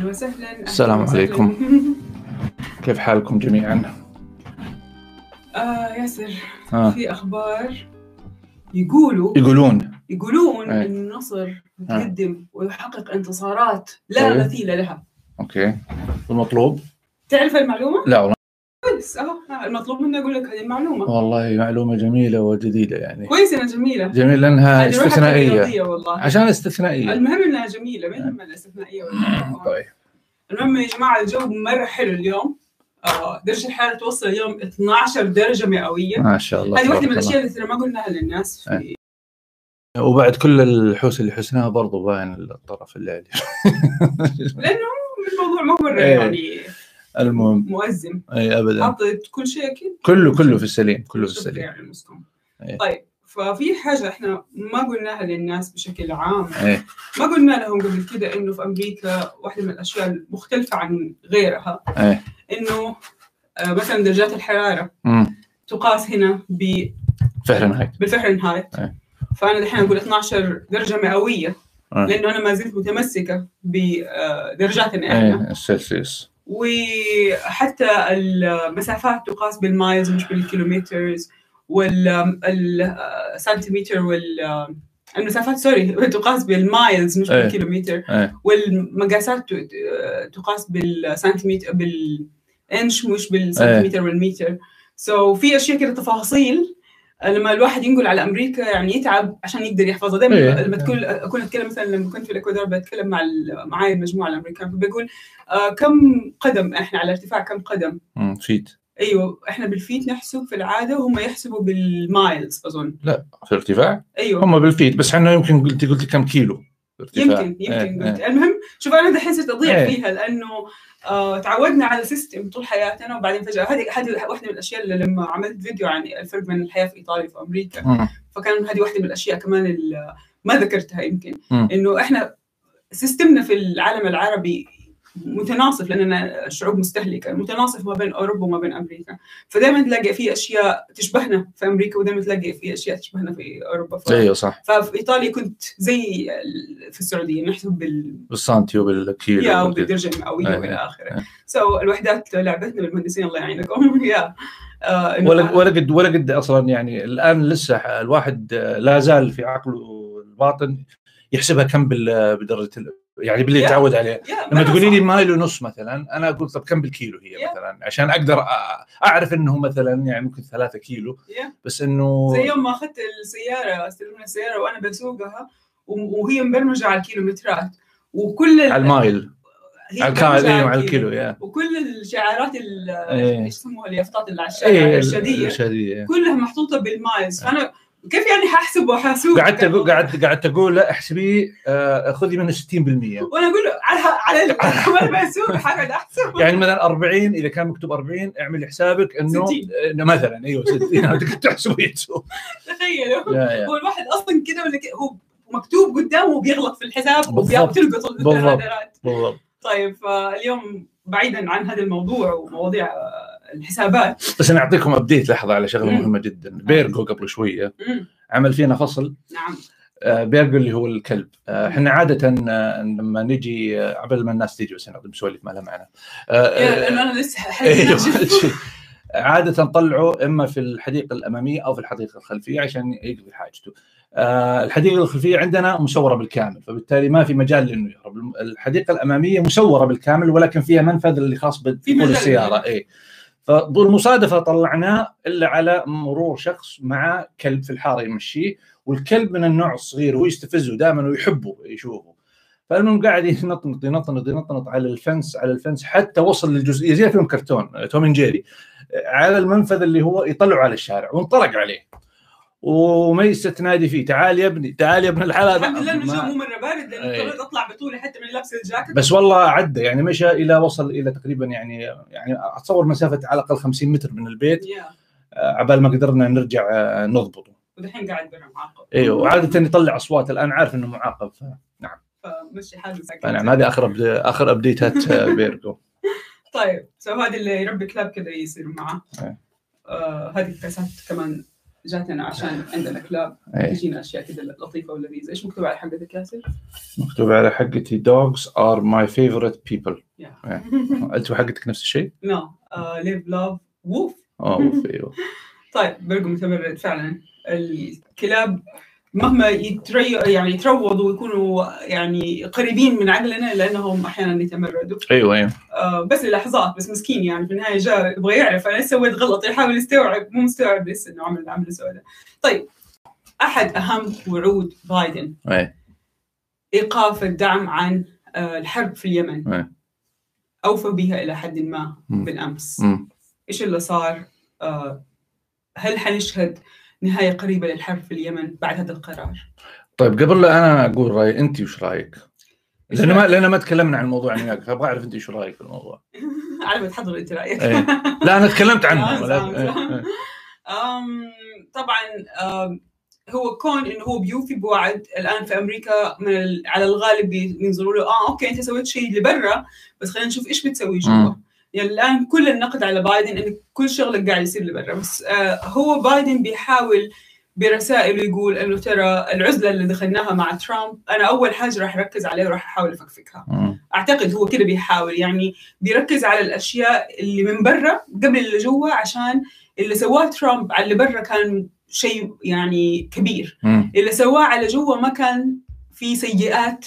أهلا وسهلا أهلاً السلام وسهلاً. عليكم. كيف حالكم جميعا؟ آه ياسر آه. في أخبار يقولوا يقولون يقولون. إن النصر يتقدم ويحقق انتصارات لا. مثيل لها أوكي والمطلوب؟ تعرف المعلومة؟ لا والله كويس اهو المطلوب مني أقول لك هذه المعلومة. والله معلومة جميلة وجديدة يعني. كويس إنها جميلة. جميل لأنها استثنائية. والله. عشان استثنائية. المهم إنها جميلة ما يهمنا الاستثنائية طيب. المهم يا جماعة الجو مرة حلو اليوم. آه درجة الحرارة توصل اليوم 12 درجة مئوية. ما شاء الله هذه واحدة من. الأشياء اللي ما قلناها للناس في وبعد كل الحوس اللي حسناها برضو باين الطرف اللي عليه. لأنه الموضوع ما هو مرة إيه. يعني المهم. مؤزم. أي ابدا. حطيت كل شيء أكيد؟ كله كله في السليم كله في السليم. يعني. طيب ففي حاجة إحنا ما قلناها للناس بشكل عام. إيه ما قلنا لهم قبل كده إنه في أمريكا واحدة من الأشياء المختلفة عن غيرها. إنه آه، مثلا درجات الحرارة امم تقاس هنا ب Fahrenheit بال Fahrenheit. فأنا دحين أقول 12 درجة مئوية. آه. لأنه أنا ما زلت متمسكة بدرجاتنا إحنا. إيه السلسيوس. وحتى المسافات تقاس بال miles مش بال kilometers والسنتيمتر وال المسافات sorry تقاس بال miles مش إيه. بالكيلومتر. إيه. والمقاسات تقاس بالسنتيمتر بالإنش مش بالسنتيمتر والمتر. so so في أشياء كده تفاصيل لما الواحد ينقل على أمريكا يعني يتعب عشان يقدر يحفظها دائما إيه. لما تكون أكون أتكلم مثلا لما كنت في الإكوادور بتكلم مع معاي المجموعه الأمريكان فبقول آه كم قدم إحنا على ارتفاع كم قدم؟ مم، feet. أيوه إحنا بال feet نحسب في العادة وهم يحسبوا بال miles أظن. في ارتفاع أيوه. هم بال feet بس إحنا يمكن قلت قلت كم كيلو. ارتفاع. يمكن يمكن قلت إيه. المهم شوف أنا دحين صرت أضيع إيه. فيها لأنه آه تعودنا على system طول حياتنا وبعدين فجأة هذه هذه واحدة من الأشياء اللي لما عملت فيديو عن الفرق بين الحياة في إيطاليا وفي أمريكا. فكان هذه واحدة من الأشياء كمان ما ذكرتها يمكن. إنه إحنا system نا في العالم العربي متناصف لأننا شعوب مستهلكة متناصف ما بين أوروبا وما بين أمريكا فدائما تلاقي في أشياء تشبهنا في أمريكا ودائما تلاقي في أشياء تشبهنا في أوروبا ف... أيوه صح ففي إيطاليا كنت زي في السعودية نحسب بال بالسنتي وبالكيلو يا. وبالدرجة المئوية إيه. وإلى آخره إيه. سو الوحدات لعبتنا بالمهندسين الله يعينكم يا آه، ولا ولا قد ولا قد أصلا يعني الآن لسه الواحد لا زال في عقله الباطن يحسبها كم بدرجة يعني باللي يا. يتعود عليه. لما تقولي لي. mile ونص مثلا أنا أقول طب كم بالكيلو هي. مثلا؟ عشان أقدر أعرف إنه مثلا يعني ممكن ثلاثة كيلو. بس إنه زي يوم ما أخذت السيارة استلمنا السيارة وأنا بسوقها وهي مبرمجة على الكيلومترات. وكل على ال mile. هي الكيلو على الكيلو. yeah وكل الشعارات ال- إيه. إيش يسموها اليافطات اللي على الشارع اي الارشاديه الارشاديه كلها محطوطة بال miles. فأنا كيف يعني حاحسب وحاسوق قعدت أقول قعدت قعدت أقول لا احسبي آه، خذي منه 60% وأنا أقول له على على وأنا بسوق حقعد أحسب. يعني مثلا 40 إذا كان مكتوب 40 اعملي حسابك إنه 60. إنه مثلا أيوه 60 تقدر تحسب ويتسوق تخيلوا. هو الواحد أصلا كده ولا كده هو مكتوب قدامه وبيغلط في الحساب. وبتلقط بالضبط. بالضبط. طيب فاليوم بعيدا عن هذا الموضوع ومواضيع آه، الحسابات. بس أنا أعطيكم ابديت لحظة على شغلة. مهمة جدا. بيرجو قبل شوية. عمل فينا فصل. نعم. آه، بيرجو اللي هو الكلب. آه، إحنا عادة آه، لما نجي قبل ما الناس تجي بس أنا بسولف ما لها معنى. لأنه أنا لسه حاسس عادة نطلعه إما في الحديقة الأمامية أو في الحديقة الخلفية عشان يقضي حاجته. الحديقة الخلفية عندنا مسورة بالكامل فبالتالي ما في مجال لأنه يهرب. الحديقة الأمامية مسورة بالكامل ولكن فيها منفذ اللي خاص بدخول مجال. السيارة اي فبالمصادفة طلعناه إلا على مرور شخص مع كلب في الحارة يمشيه والكلب من النوع الصغير هو يستفزه دائما ويحبه يشوفه. فالمهم قاعد ينطنط ينطنط ينطنط على الفنس على الفنس حتى وصل للجزئية زي فيلم كرتون توم جيري على المنفذ اللي هو يطلعوا على الشارع وانطلق عليه وميسة تنادي فيه. تعال يا ابني تعال يا ابن الحلال. الحمد لله ما- مو مرة بارد لأنه. اضطريت أطلع بطولي حتى من لابس الجاكيت. بس والله عدى يعني مشى إلى وصل إلى تقريبا يعني يعني أتصور مسافة على الأقل 50 متر من البيت. yeah. آه، عبال ما قدرنا نرجع آه، نضبطه. ودحين قاعد معاقب أيوه وعادة يطلع أصوات الآن عارف إنه معاقب. ف- فمشي حاله فنعم هذه آخر up- آخر update ات آه، بيرجو طيب so هذا اللي يربي كلاب كذا يصير معه. إيه. آه هذه الكاسات كمان جاتنا عشان عندنا كلاب إيه. تجينا أشياء كذا لطيفة ولذيذة إيش مكتوب على حقتك ياسر؟ مكتوب على حقتي dogs are my favorite people. إيه. أنت وحقتك نفس الشيء؟ No live love woof آه woof، إيوه طيب برجو متمرد فعلا الكلاب مهما يعني يتروضوا ويكونوا يعني قريبين من عقلنا لأنهم أحيانا يتمردوا أيوه أيوه آه بس للحظات بس مسكين يعني في النهاية جاء يبغى يعرف أنا سويت غلط يحاول يستوعب مو مستوعب لسه إنه عمل عمل سوداء طيب أحد أهم وعود بايدن إيه إيقاف الدعم عن آه الحرب في اليمن إيه. اوفى بها إلى حد ما مم. بالأمس مم. إيش اللي صار؟ آه، هل حنشهد نهاية قريبة للحرب في اليمن بعد هذا القرار؟ طيب قبل لا أنا أقول رأيي أنت وش رأيك؟ لأن ما؟ لأن ما تكلمنا عن الموضوع أنا وياك فابغى أعرف أنت وش رأيك في الموضوع على ما تحضر أنت رأيك. إيه. لا أنا تكلمت عنه آه، إيه،. إيه. طبعا أم، هو كون إنه هو بيوفي بوعد الآن في أمريكا من ال- على الغالب بي- بينظروا له آه okay أنت سويت شيء لبرا بس خلينا نشوف إيش بتسوي جوا. يعني الآن كل النقد على بايدن انه كل شغلك قاعد يصير لبرا بس آه هو بايدن بيحاول برسائله يقول إنه ترى العزلة اللي دخلناها مع ترامب أنا أول حاجة راح أركز عليها وراح أحاول أفكفكها. أعتقد هو كده بيحاول يعني بيركز على الأشياء اللي من برا قبل اللي جوا عشان اللي سواه ترامب على اللي برا كان شيء يعني كبير مم. اللي سواه على جوا ما كان في سيئات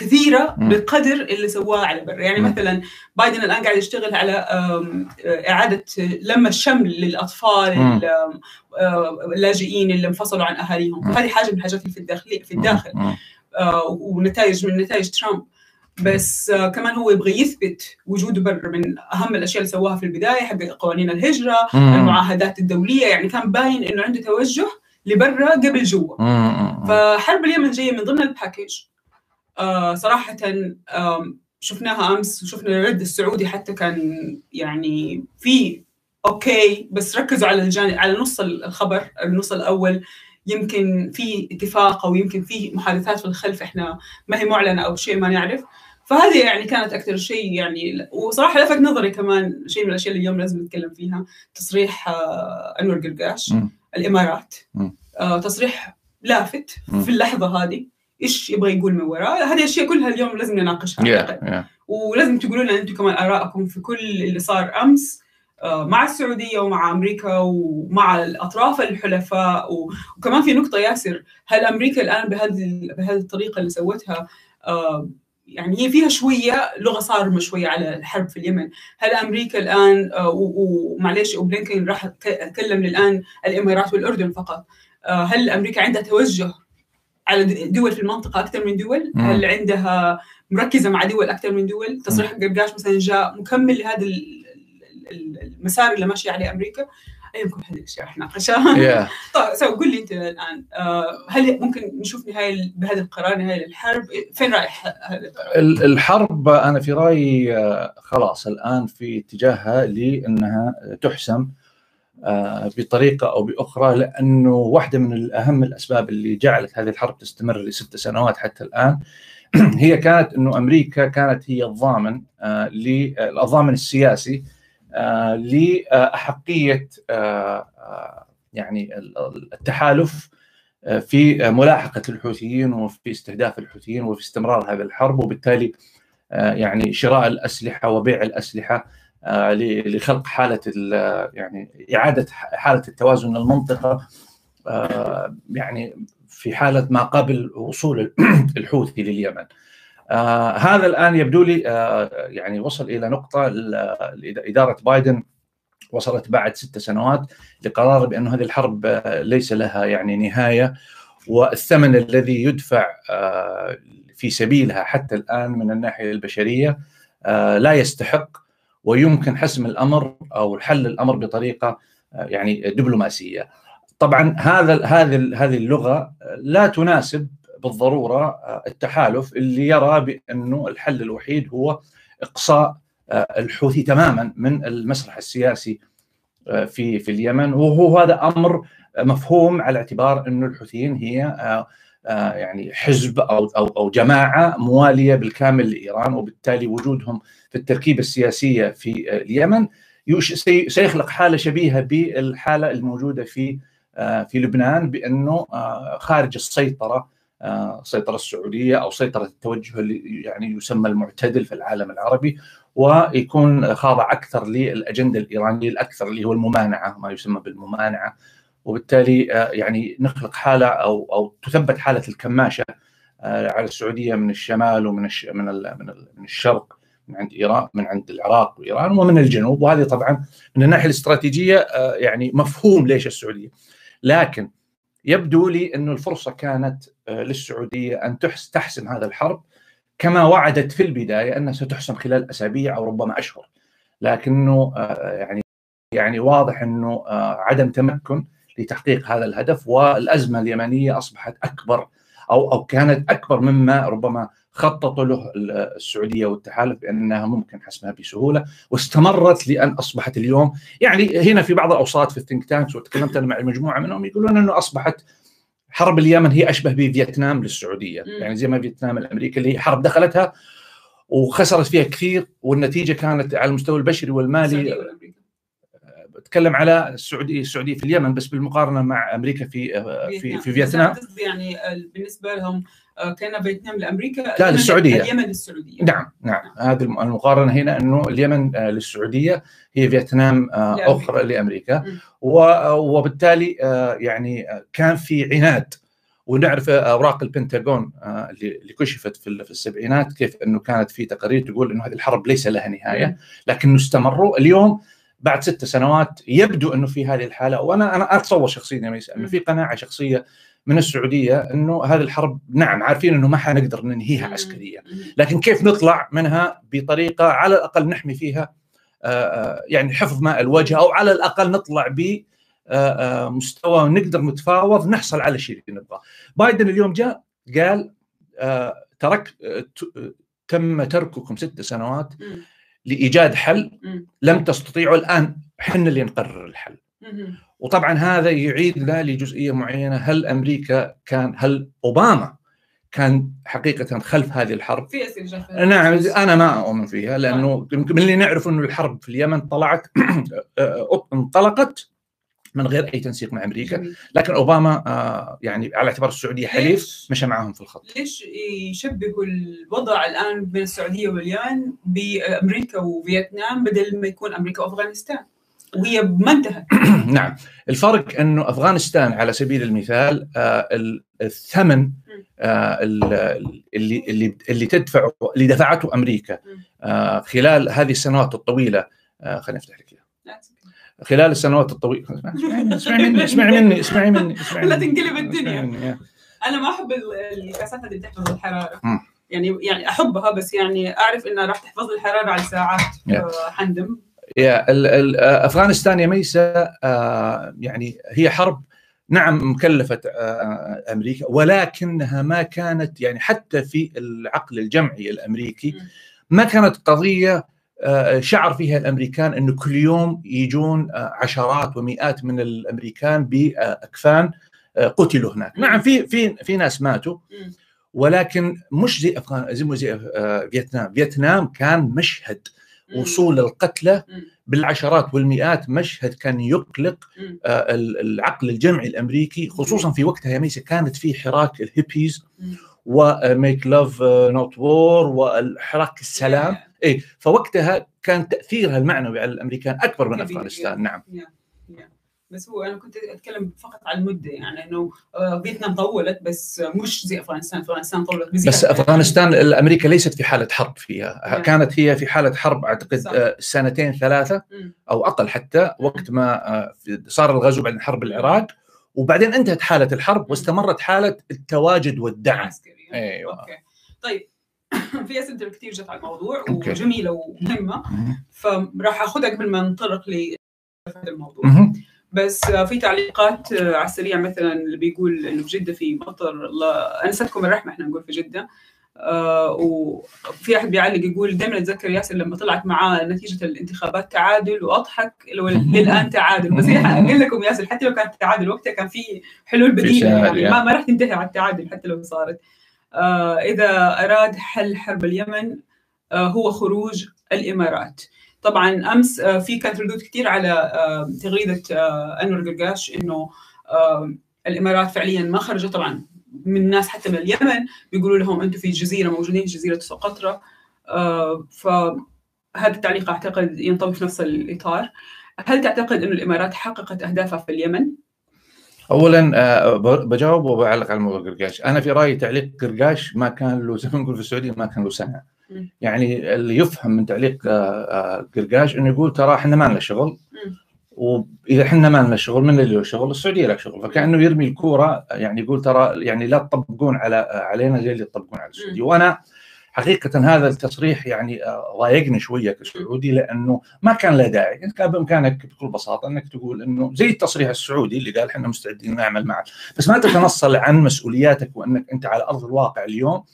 كثيرة مم. بقدر اللي سواه على برا يعني. مثلا بايدن الآن قاعد يشتغل على آم، إعادة لم الشمل للأطفال مم. ال- آم، آم، اللاجئين اللي انفصلوا عن أهاليهم مم. هذه حاجة من الحاجات اللي في الداخل في الداخل. آه، ونتائج من نتائج ترامب بس آه، كمان هو يبغى يثبت وجوده برا من أهم الأشياء اللي سواها في البداية حق قوانين الهجرة. المعاهدات الدولية يعني كان باين إنه عنده توجه لبرا قبل جوا. فحرب اليمن جاية من ضمن ال package آه صراحة آم، شفناها أمس وشفنا الرد السعودي حتى كان يعني في okay بس ركزوا على الجانب على نص الخبر النص الأول يمكن في اتفاق أو يمكن في محادثات في الخلف إحنا ما هي معلنة أو شيء ما نعرف فهذه يعني كانت أكثر شيء يعني وصراحة لفت نظري كمان شيء من الأشياء اللي اليوم لازم نتكلم فيها تصريح آه، أنور قرقاش. الإمارات. آه، تصريح لافت. في اللحظة هذه إيش يبغى يقول من وراء؟ هذه الاشياء كلها اليوم لازم نناقشها. يا يا ولازم تقولوا لنا أنتم كمان آرائكم في كل اللي صار أمس آه، مع السعودية ومع أمريكا ومع الأطراف الحلفاء وكمان في نقطة ياسر هل أمريكا الآن بهذه بهذه الطريقة اللي سوتها آه، يعني هي فيها شوية لغة صارمة شوية على الحرب في اليمن، هل أمريكا الآن آه، ومعليش وبلينكن راح ك- كلم الان الإمارات والأردن فقط، هل أمريكا عندها توجه على دول في المنطقة أكثر من دول؟ مم. هل عندها مركزة مع دول أكثر من دول؟ تصريح قرقاش مثلا جاء مكمل لهذا ال- ال- المسار اللي ماشيه عليه أمريكا؟ ايمكم هذه الاشياء راح نناقشها. يا طيب سو قل لي أنت الآن آه، هل ممكن نشوف نهاية بهذا القرار نهاية للحرب؟ فين رايح هذا القرار؟ ال- الحرب أنا في رأيي آه، خلاص الآن في اتجاهها لأنها تحسم بطريقة أو بأخرى لأنه واحدة من اهم الأسباب اللي جعلت هذه الحرب تستمر لست سنوات حتى الآن هي كانت إنه أمريكا كانت هي الضامن آه، ل- الضامن السياسي آه، لأحقية آه، آه، يعني ال- التحالف آه، في آه، ملاحقة الحوثيين وفي استهداف الحوثيين وفي استمرار هذه الحرب وبالتالي آه، يعني شراء الأسلحة وبيع الأسلحة. آه، لخلق حالة ال- يعني إعادة حالة التوازن المنطقة آه، يعني في حالة ما قبل وصول الحوثي لليمن. آه هذا الآن يبدو لي آه يعني وصل إلى نقطة إدارة بايدن وصلت بعد ست سنوات لقرار بأن هذه الحرب آه، ليس لها يعني نهاية والثمن الذي يدفع آه، في سبيلها حتى الآن من الناحية البشرية آه، لا يستحق ويمكن حسم الأمر أو حل الأمر بطريقة آه، يعني دبلوماسية. طبعا هذا هذه هذه اللغة لا تناسب بالضرورة آه، التحالف اللي يرى بأنه الحل الوحيد هو إقصاء آه، الحوثي تماما من المسرح السياسي آه، في في اليمن وهو هذا أمر مفهوم على اعتبار انه الحوثيين هي آه، آه، يعني حزب أو أو أو جماعة موالية بالكامل لإيران وبالتالي وجودهم في التركيبة السياسية في آه، اليمن. سيخلق حالة شبيهة بالحالة الموجودة في آه، في لبنان بأنه آه، خارج السيطرة آه، السيطره السعودية أو سيطرة التوجه اللي يعني يسمى المعتدل في العالم العربي ويكون خاضع أكثر للأجندة الإيرانية الأكثر اللي هو الممانعة ما يسمى بالممانعة. وبالتالي يعني نخلق حالة أو أو تثبت حالة الكماشة على السعودية من الشمال ومن من من الشرق من عند إيران من عند العراق وإيران ومن الجنوب. وهذه طبعا من الناحية الاستراتيجية يعني مفهوم ليش السعودية. لكن يبدو لي إنه الفرصة كانت آه، للسعودية أن تحسم هذا الحرب كما وعدت في البداية أنها ستحسم خلال أسابيع أو ربما أشهر. لكنه آه، يعني يعني واضح آه، عدم تمكن لتحقيق هذا الهدف والأزمة اليمنية أصبحت أكبر أو أو كانت أكبر مما ربما خططوا له السعودية والتحالف بأنها ممكن حسمها بسهولة واستمرت لأن أصبحت اليوم يعني هنا في بعض الأوساط في ال think tanks وتكلمت أنا مع مجموعة منهم يقولون إنه أصبحت حرب اليمن هي أشبه بفيتنام للسعودية. يعني زي ما فيتنام الامريكا اللي هي حرب دخلتها وخسرت فيها كثير والنتيجة كانت على المستوى البشري والمالي بتكلم على السعوديه السعودية في اليمن بس بالمقارنة مع أمريكا في في في فيتنام. يعني بالنسبة لهم آه، كان فيتنام لأمريكا لا للسعودية. اليمن للسعودية. نعم نعم. هذه المقارنة هنا إنه اليمن آه، للسعودية هي فيتنام آه، لأمريكا. أخرى لأمريكا. وبالتالي يعني كان في عناد. ونعرف أوراق البنتاغون اللي كشفت في السبعينات كيف إنه كانت في تقارير تقول إنه هذه الحرب ليس لها نهاية لكنه استمروا. اليوم بعد ست سنوات يبدو أنه في هذه الحالة. وأنا أنا أتصور شخصيا يا أنه في قناعة شخصية من السعودية أنه هذه الحرب نعم عارفين أنه ما حنقدر ننهيها عسكريا. لكن كيف نطلع منها بطريقة على الأقل نحمي فيها يعني حفظ ماء الوجه أو على الأقل نطلع ب مستوى نقدر نتفاوض نحصل على الشيء اللي نبغاه. بايدن اليوم جاء قال ترك تم ترككم ست سنوات لإيجاد حل لم تستطيعوا الآن. إحنا اللي نقرر الحل. وطبعا هذا يعيدنا لجزئية معينة. هل أمريكا كان هل أوباما كان حقيقة خلف هذه الحرب؟ في أسئلة نعم أنا ما أؤمن فيها لأنه من اللي نعرف إنه الحرب في اليمن طلعت انطلقت من غير أي تنسيق مع أمريكا. لكن أوباما آه، يعني على اعتبار السعودية حليف مشى معهم في الخط. ليش يشبهوا الوضع الآن بين السعودية واليمن بأمريكا وفيتنام بدل ما يكون أمريكا وأفغانستان؟ وهي ما انتهت نعم. الفرق إنه أفغانستان على سبيل المثال آه الثمن آه اللي اللي اللي تدفعه اللي دفعته أمريكا خلال هذه السنوات الطويلة خليني أفتح لك خلال السنوات الطويلة. اسمعي مني اسمعي مني اسمعي مني اسمعي لا تنقلب الدنيا. أنا ما أحب الكاسات اللي بتحفظ الحرارة. يعني يعني أحبها بس يعني أعرف إنها راح تحفظ لي الحرارة على ساعات حندم. يا أفغانستان يا ميسا آه، يعني هي حرب نعم مكلفة آه، أمريكا ولكنها ما كانت يعني حتى في العقل الجمعي الأمريكي ما كانت قضية آه، شعر فيها الأمريكان أنه كل يوم يجون عشرات ومئات من الأمريكان بأكفان قتلوا هناك. نعم في في في ناس ماتوا ولكن مش زي افغان زي زي فيتنام. فيتنام كان مشهد وصول القتلى بالعشرات والمئات مشهد كان يقلق آه العقل الجمعي الأمريكي خصوصا في وقتها يا ميسا كانت في حراك ال hippies و make love not war والحراك السلام. اي فوقتها كان تأثيرها المعنوي على الأمريكان أكبر من أفغانستان نعم. بس هو أنا كنت أتكلم فقط عن المدة يعني إنه آه، فيتنام طولت بس مش زي أفغانستان أفغانستان طولت بزيادة. بس أفغانستان أمريكا ليست في حالة حرب فيها. يعني. كانت هي في حالة حرب أعتقد صح. آه، سنتين ثلاثة أو أقل حتى وقت ما آه، صار الغزو بعد حرب العراق وبعدين انتهت حالة الحرب واستمرت حالة التواجد والدعم. عسكري أيوه. أوكي. طيب في أسئلة كثير جت على الموضوع وجميلة ومهمة. فراح اخذها قبل ما ننطلق ل الموضوع. بس في تعليقات على السريع مثلا اللي بيقول إنه في جدة في مطر الله أنستكم الرحمة إحنا نقول في جدة. آه وفي أحد بيعلق يقول دائما أتذكر ياسر لما طلعت معاه نتيجة الانتخابات تعادل وأضحك للآن تعادل. بس أقول لكم ياسر حتى لو كانت تعادل وقتها كان في حلول بديلة يعني ما, ما راح تنتهي على التعادل حتى لو صارت. آه إذا أراد حل حرب اليمن آه هو خروج الإمارات. طبعا أمس آه، في كانت ردود كثير على تغريدة آه، أنور قرقاش إنه الإمارات فعليا ما خرجت. طبعا من ناس حتى من اليمن بيقولوا لهم أنتم في جزيرة موجودين في جزيره سقطرى فهذا التعليق أعتقد ينطبق في نفس الإطار. هل تعتقد انه الإمارات حققت أهدافها في اليمن؟ اولا آه، بجاوب وبعلق على موضوع قرقاش، أنا في رأيي تعليق قرقاش ما كان له زي ما نقول في السعودية ما كان له سنة. يعني اللي يفهم من تعليق آه، آه، قرقاش إنه يقول ترى إحنا ما لنا شغل. واذا إحنا ما لنا شغل من اللي له شغل؟ السعودية لها شغل، فكأنه يرمي الكورة يعني يقول ترى يعني لا تطبقون على علينا زي اللي تطبقون على السعودية، وأنا حقيقة هذا التصريح يعني آه، ضايقني شوية كسعودي لأنه ما كان له داعي، أنت كان بإمكانك بكل بساطة أنك تقول أنه زي التصريح السعودي اللي قال إحنا مستعدين نعمل معك، بس ما تتنصل عن مسؤولياتك وأنك أنت على أرض الواقع اليوم.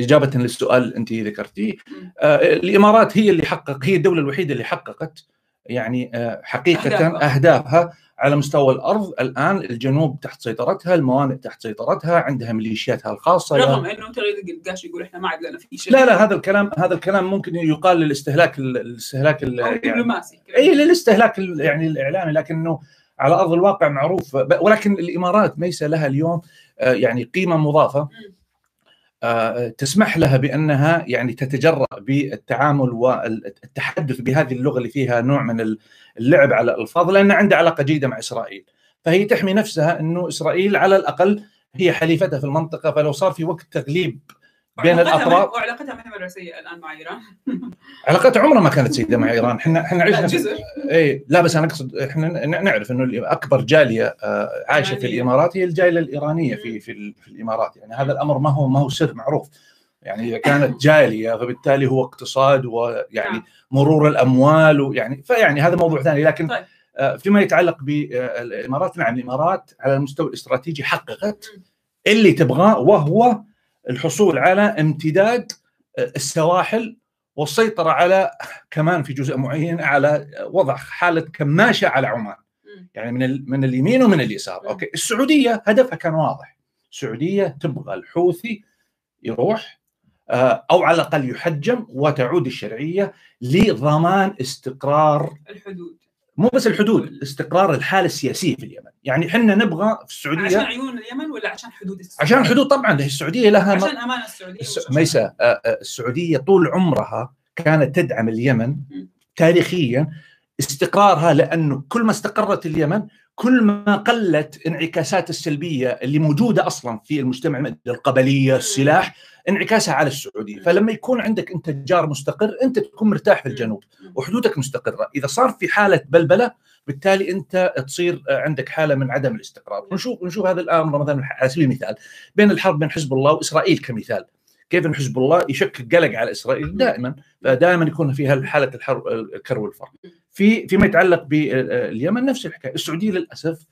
إجابة للسؤال اللي أنت ذكرتيه آه الإمارات هي اللي حقق هي الدولة الوحيدة اللي حققت يعني آه حقيقة أهدافها, أهدافها على مستوى الأرض الآن الجنوب تحت سيطرتها، الموانئ تحت سيطرتها، عندها ميليشياتها الخاصة. رغم إنه ترى قاش يقول إحنا ما عاد لنا في شيء. لا لا هذا الكلام هذا الكلام ممكن يقال للاستهلاك الاستهلاك الدبلوماسي يعني إي للاستهلاك يعني الإعلامي لكنه على أرض الواقع معروف. ولكن الإمارات ليس لها اليوم آه، يعني قيمة مضافة. م. آه، تسمح لها بأنها يعني تتجرأ بالتعامل والتحدث بهذه اللغة اللي فيها نوع من اللعب على الألفاظ لأن عندها علاقة جيدة مع إسرائيل. فهي تحمي نفسها أنه إسرائيل على الأقل هي حليفتها في المنطقة فلو صار في وقت تغليب بين الاطراف وعلاقتها ما هي سيئه الآن مع إيران. علاقتها عمرها ما كانت سيئه مع إيران. إحنا إحنا عشنا جزر اي لا بس أنا أقصد إحنا نعرف إنه أكبر جالية آه، عايشة في الإمارات هي الجالية الإيرانية في في, في الإمارات. يعني هذا الأمر ما هو ما هو سر معروف. يعني إذا كانت جالية فبالتالي هو اقتصاد ويعني نعم. مرور الأموال ويعني فيعني هذا موضوع ثاني. لكن طيب. آه، فيما يتعلق بالامارات نعم الإمارات على المستوى الاستراتيجي حققت اللي تبغاه وهو الحصول على امتداد آه، السواحل والسيطرة على كمان في جزء معين على وضع حالة كماشة على عمان. يعني من من اليمين ومن اليسار. أوكي. السعودية هدفها كان واضح. السعودية تبغى الحوثي يروح آه، أو على الأقل يحجم وتعود الشرعية لضمان استقرار الحدود. مو بس الحدود استقرار الحاله السياسيه في اليمن. يعني إحنا نبغى في السعودية عشان عيون اليمن ولا عشان حدود السعودية؟ عشان الحدود طبعا السعودية لها عشان أمان السعودية ميسا آه، آه، السعودية طول عمرها كانت تدعم اليمن تاريخيا استقرارها لأنه كل ما استقرت اليمن كل ما قلت انعكاسات السلبية اللي موجودة أصلا في المجتمع القبلية السلاح انعكاسها على السعودية. فلما يكون عندك أنت جار مستقر أنت تكون مرتاح في الجنوب وحدودك مستقرة. إذا صار في حالة بلبلة بالتالي أنت تصير عندك حالة من عدم الاستقرار. ونشوف نشوف هذا الامر مثلا على سبيل المثال بين الحرب بين حزب الله وإسرائيل كمثال. كيف إن حزب الله يشكل قلق على إسرائيل دائما فدائما يكون فيها حاله الحرب الكر والفر في فيما يتعلق باليمن نفس الحكاية السعودية للأسف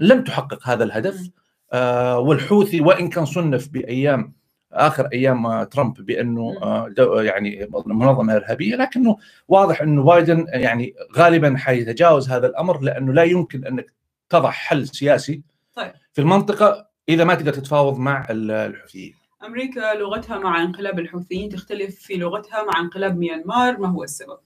لم تحقق هذا الهدف آه والحوثي وإن كان صنف بأيام آخر أيام ترامب بأنه آه، يعني منظمة إرهابية لكنه واضح أنه بايدن يعني غالبا حيتجاوز هذا الأمر لأنه لا يمكن أنك تضع حل سياسي طيب. في المنطقة إذا ما تقدر تتفاوض مع الحوثيين. أمريكا لغتها مع انقلاب الحوثيين تختلف في لغتها مع انقلاب ميانمار، ما هو السبب؟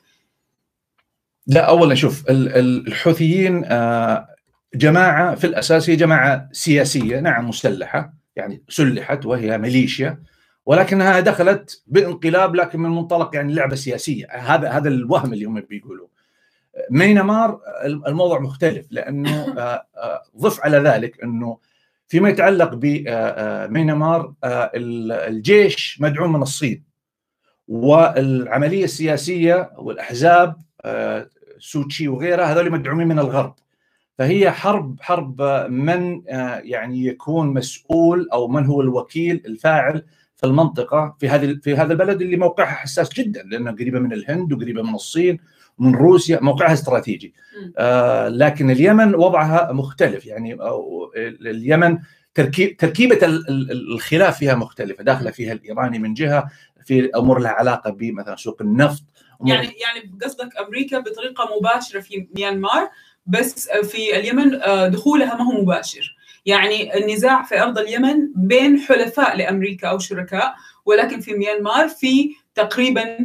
لا اولا شوف الحوثيين آه، جماعة في الأساس هي جماعة سياسية نعم مسلحه يعني سلحت وهي ميليشيا ولكنها دخلت بانقلاب لكن من منطلق يعني لعبة سياسية. هذا هذا الوهم اللي هم بيقولوا مينمار الموضوع مختلف لأنه آه، آه، ضف على ذلك أنه فيما يتعلق بمينمار الجيش مدعوم من الصين والعملية السياسية والأحزاب سوتشي وغيرها هذول مدعومين من الغرب. فهي حرب حرب من آه، يعني يكون مسؤول أو من هو الوكيل الفاعل في المنطقة في هذه في هذا البلد اللي موقعها حساس جدا لانها قريبة من الهند وقريبة من الصين ومن روسيا موقعها استراتيجي. آه لكن اليمن وضعها مختلف يعني اليمن تركيب تركيبة الخلاف فيها مختلفة داخلة فيها الإيراني من جهة في أمور لها علاقة بمثلا سوق النفط يعني يعني قصدك أمريكا بطريقة مباشرة في ميانمار بس في اليمن آه، دخولها ما هو مباشر. يعني النزاع في أرض اليمن بين حلفاء لأمريكا أو شركاء ولكن في ميانمار في تقريبا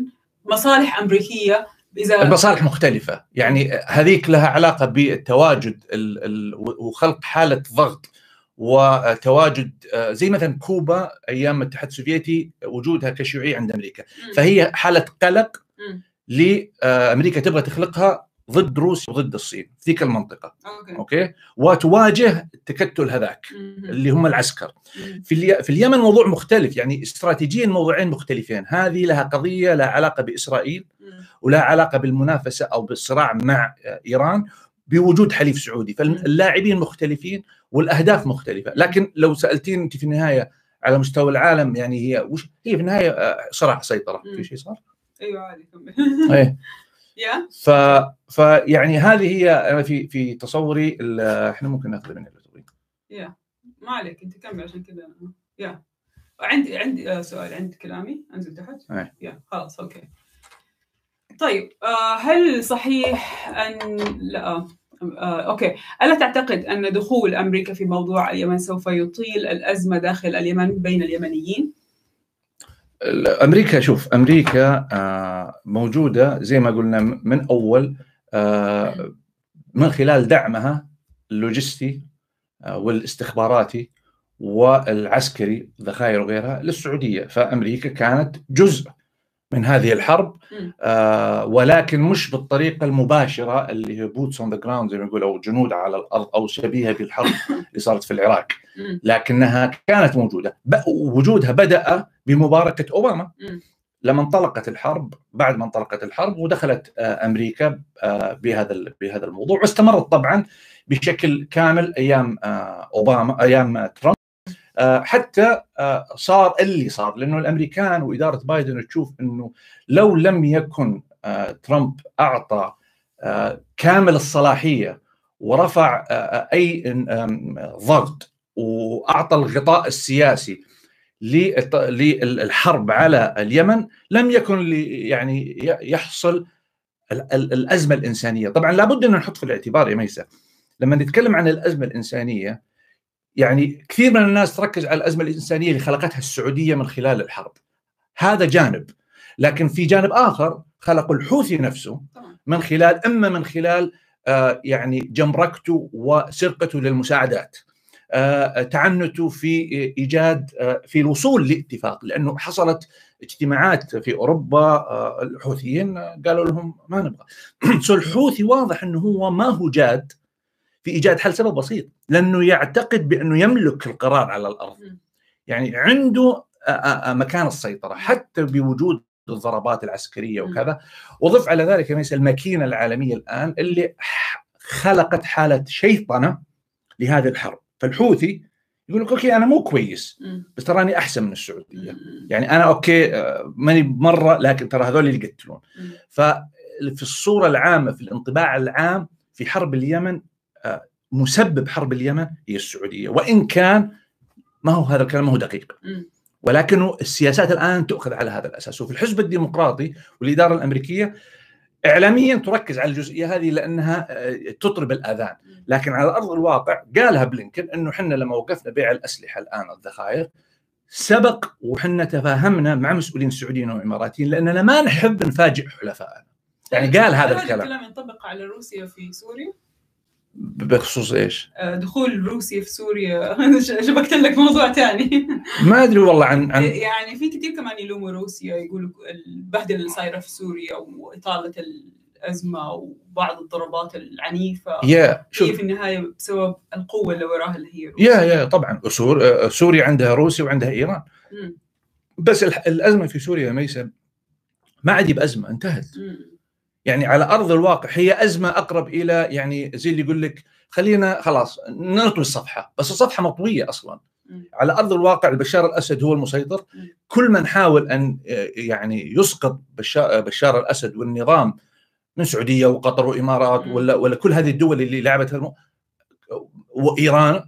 مصالح أمريكية إذا المصالح مختلفة. يعني هذيك لها علاقة بالتواجد ال- ال- وخلق حالة ضغط وتواجد آه، زي مثلا كوبا أيام الاتحاد السوفيتي وجودها كشيوعية عند أمريكا. فهي حالة قلق. لامريكا تبغى تخلقها ضد روسيا وضد الصين في ذيك المنطقة okay okay وتواجه التكتل هذاك. اللي هم العسكر. في. في اليمن موضوع مختلف يعني استراتيجيا موضوعين مختلفين هذه لها قضية لها علاقة بإسرائيل مم. ولها علاقة بالمنافسة أو بالصراع مع آه، إيران بوجود حليف سعودي فاللاعبين مختلفين والأهداف مختلفة. لكن لو سألتين أنت في النهاية على مستوى العالم يعني هي وش هي في النهاية آه، صراع سيطرة. في شيء صار؟ أيوه عادي كمل. إيه. يا. ف فيعني هذه هي أنا في في تصوري إحنا ممكن ناخذ من اللي يا. ما عليك أنت كمل عشان كذا. يا. عندي عندي آه، سؤال عند كلامي؟ أنزل تحت؟ أي. يا خلاص أوكي. طيب آه، هل صحيح أن لا آه، آه، okay. ألا تعتقد أن دخول أمريكا في موضوع اليمن سوف يطيل الأزمة داخل اليمن بين اليمنيين؟ أمريكا شوف أمريكا موجودة زي ما قلنا من أول من خلال دعمها اللوجستي والاستخباراتي والعسكري ذخائر وغيرها للسعودية. فأمريكا كانت جزء من هذه الحرب. آه، ولكن مش بالطريقة المباشرة اللي هي boots on the ground زي ما يقول أو جنود على الأرض أو شبيهة بالحرب اللي صارت في العراق. لكنها كانت موجودة. وجودها بدأ بمباركة أوباما. لما انطلقت الحرب بعد ما انطلقت الحرب ودخلت آه، أمريكا آه، بهذا بهذا الموضوع. واستمرت طبعا بشكل كامل أيام آه، أوباما أيام ترامب. حتى آه، صار اللي صار لأنه الأمريكان وإدارة بايدن تشوف إنه لو لم يكن آه، ترامب أعطى آه، كامل الصلاحية ورفع آه، آه، أي ضغط وأعطى الغطاء السياسي للحرب على اليمن لم يكن يعني يحصل ال- ال- الأزمة الإنسانية، طبعا لابد ان نحط في الاعتبار يا ميسا لما نتكلم عن الأزمة الإنسانية يعني كثير من الناس تركز على الأزمة الإنسانية اللي خلقتها السعودية من خلال الحرب. هذا جانب، لكن في جانب آخر خلقوا الحوثي نفسه من خلال إما من خلال آه، يعني جمركته وسرقته للمساعدات. آه، تعنته في إيجاد آه، في الوصول لاتفاق. لأنه حصلت اجتماعات في أوروبا آه، الحوثيين قالوا لهم ما نبغى. so الحوثي واضح إنه هو ما هو جاد. في إيجاد حل سبب بسيط لأنه يعتقد بأنه يملك القرار على الأرض. يعني عنده مكان السيطرة حتى بوجود الضربات العسكرية. وكذا وضف على ذلك مثل الماكينة الإعلامية الآن اللي خلقت حالة شيطنة لهذه الحرب فالحوثي يقول لك okay أنا مو كويس. بس تراني أحسن من السعودية. يعني أنا okay ماني مره لكن ترى هذول اللي يقتلون. ففي الصورة العامة في الانطباع العام في حرب اليمن مسبب حرب اليمن هي السعودية. وإن كان ما هو هذا الكلام ما هو دقيق. مم. ولكنه السياسات الآن تؤخذ على هذا الأساس. وفي الحزب الديمقراطي والإدارة الأمريكية اعلاميا تركز على الجزئية هذه لأنها آه، تطرب الأذان. لكن على أرض الواقع قالها بلينكن إنه إحنا لما وقفنا بيع الأسلحة الآن الذخائر سبق وحنا تفاهمنا مع مسؤولين سعوديين واماراتيين لأننا ما نحب نفاجئ حلفائنا. يعني قال هذا الكلام. الكلام ينطبق على روسيا في سوريا؟ بخصوص إيش؟ آه، دخول روسيا في سوريا. شبكت لك موضوع ثاني ما أدري والله عن عن يعني في كثير كمان يلوموا روسيا يقولوا البهدلة اللي صايرة في سوريا واطاله الأزمة وبعض الضربات العنيفة. يا هي شوف. في النهاية بسبب القوة اللي وراها اللي هي روسيا. يا يا طبعا. سور آه، سوريا عندها روسيا وعندها إيران. مم. بس الأزمة في سوريا ميسا ما عاد بازمه انتهت. مم. يعني على أرض الواقع هي أزمة أقرب إلى يعني زي اللي يقول لك خلينا خلاص نطوي الصفحة بس الصفحة مطوية أصلا. على أرض الواقع بشار الأسد هو المسيطر. كل من حاول أن آه، يعني يسقط بشار, بشار الأسد والنظام من سعودية وقطر وإمارات. ولا ولا كل هذه الدول اللي لعبت. وإيران.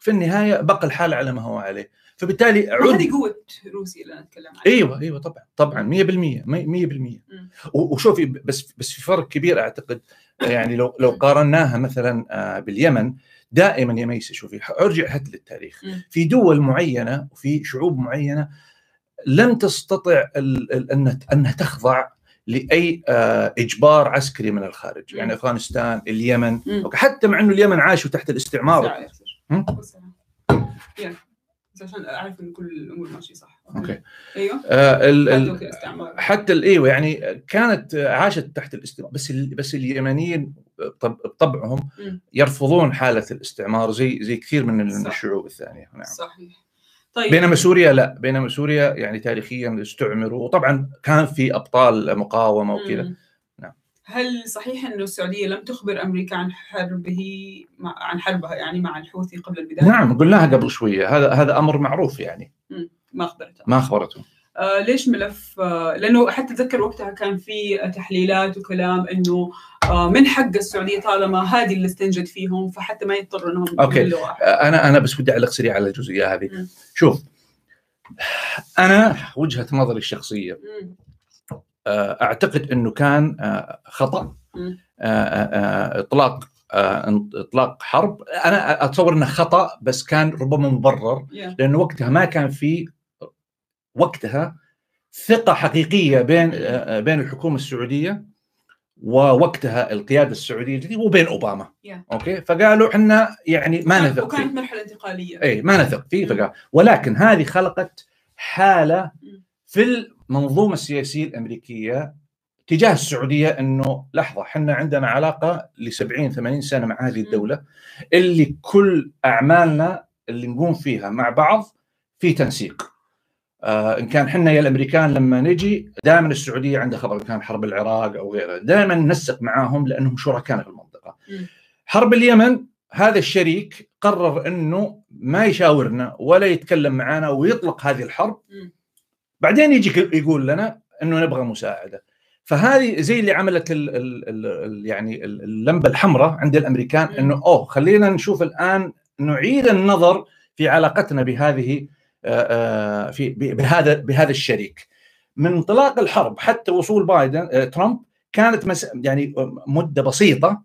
في النهاية بقى الحال على ما هو عليه فبالتالي عد هذه قوة روسيا اللي أنا أتكلم عنها أيوه أيوه طبعا طبعا 100% 100% مم. و- وشوفي بس بس في فرق كبير أعتقد يعني لو لو قارناها مثلا آه، باليمن دائما يا ميسي شوفي ارجع حتى للتاريخ. في دول معينة وفي شعوب معينة لم تستطع انها تخضع لأي آه، إجبار عسكري من الخارج. يعني أفغانستان اليمن. حتى مع إنه اليمن عاشوا تحت الاستعمار؟ بس عشان أعرف إن كل الأمور ماشية صح. أوكي. أيوه. آه، ال- حتى ال- حتى إيوه يعني كانت عاشت تحت الاستعمار بس ال- بس اليمنيين طب- بطبعهم. يرفضون حالة الاستعمار زي زي كثير من صح. الشعوب الثانية. نعم. صحيح. طيب. بينما سوريا لا. بينما سوريا يعني تاريخيا استعمروا وطبعا كان في أبطال مقاومة وكذا. هل صحيح انه السعودية لم تخبر أمريكا عن حربه عن حربها يعني مع الحوثي قبل البداية؟ نعم قلناها قبل شوية هذا هذا أمر معروف يعني ما اخبرتها ما أخبرته آه ليش ملف آه لأنه حتى أتذكر وقتها كان في تحليلات وكلام إنه آه من حق السعودية طالما هذه اللي استنجد فيهم فحتى ما يضطروا إنهم. يعملوا واحد. أنا أنا بس ودي أعلق سريع على الجزئية هذه. شوف أنا وجهة نظري الشخصية مم. آه، أعتقد إنه كان آه، خطأ. آه، إطلاق إطلاق حرب أنا أتصور إنه خطأ بس كان ربما مبرر. لأنه وقتها ما كان في وقتها ثقة حقيقية بين بين الحكومة السعودية ووقتها القيادة السعودية الجديدة وبين أوباما Yeah. أوكي فقالوا إحنا يعني ما نثق وكانت مرحلة انتقالية اي ما نثق فيه. فقال ولكن هذه خلقت حالة. في المنظومه السياسيه الأمريكية تجاه السعودية إنه لحظة إحنا عندنا علاقة ل 70 80 سنة مع هذه الدولة اللي كل أعمالنا اللي نقوم فيها مع بعض في تنسيق. آه إن كان إحنا يا الأمريكان لما نجي دائما السعودية عندها خبر كان حرب العراق أو غيرها، دائما ننسق معاهم لأنهم شركائنا في المنطقة. حرب اليمن هذا الشريك قرر إنه ما يشاورنا ولا يتكلم معنا ويطلق هذه الحرب. بعدين يجي يقول لنا إنه نبغى مساعدة فهذه زي اللي عملت ال ال ال ال يعني ال- اللمبة الحمراء عند الأمريكان. إنه أوه خلينا نشوف الآن نعيد النظر في علاقتنا بهذه آه، آه، في بهذا بهذا الشريك من انطلاق الحرب حتى وصول بايدن آه، ترامب كانت مس يعني مدة بسيطة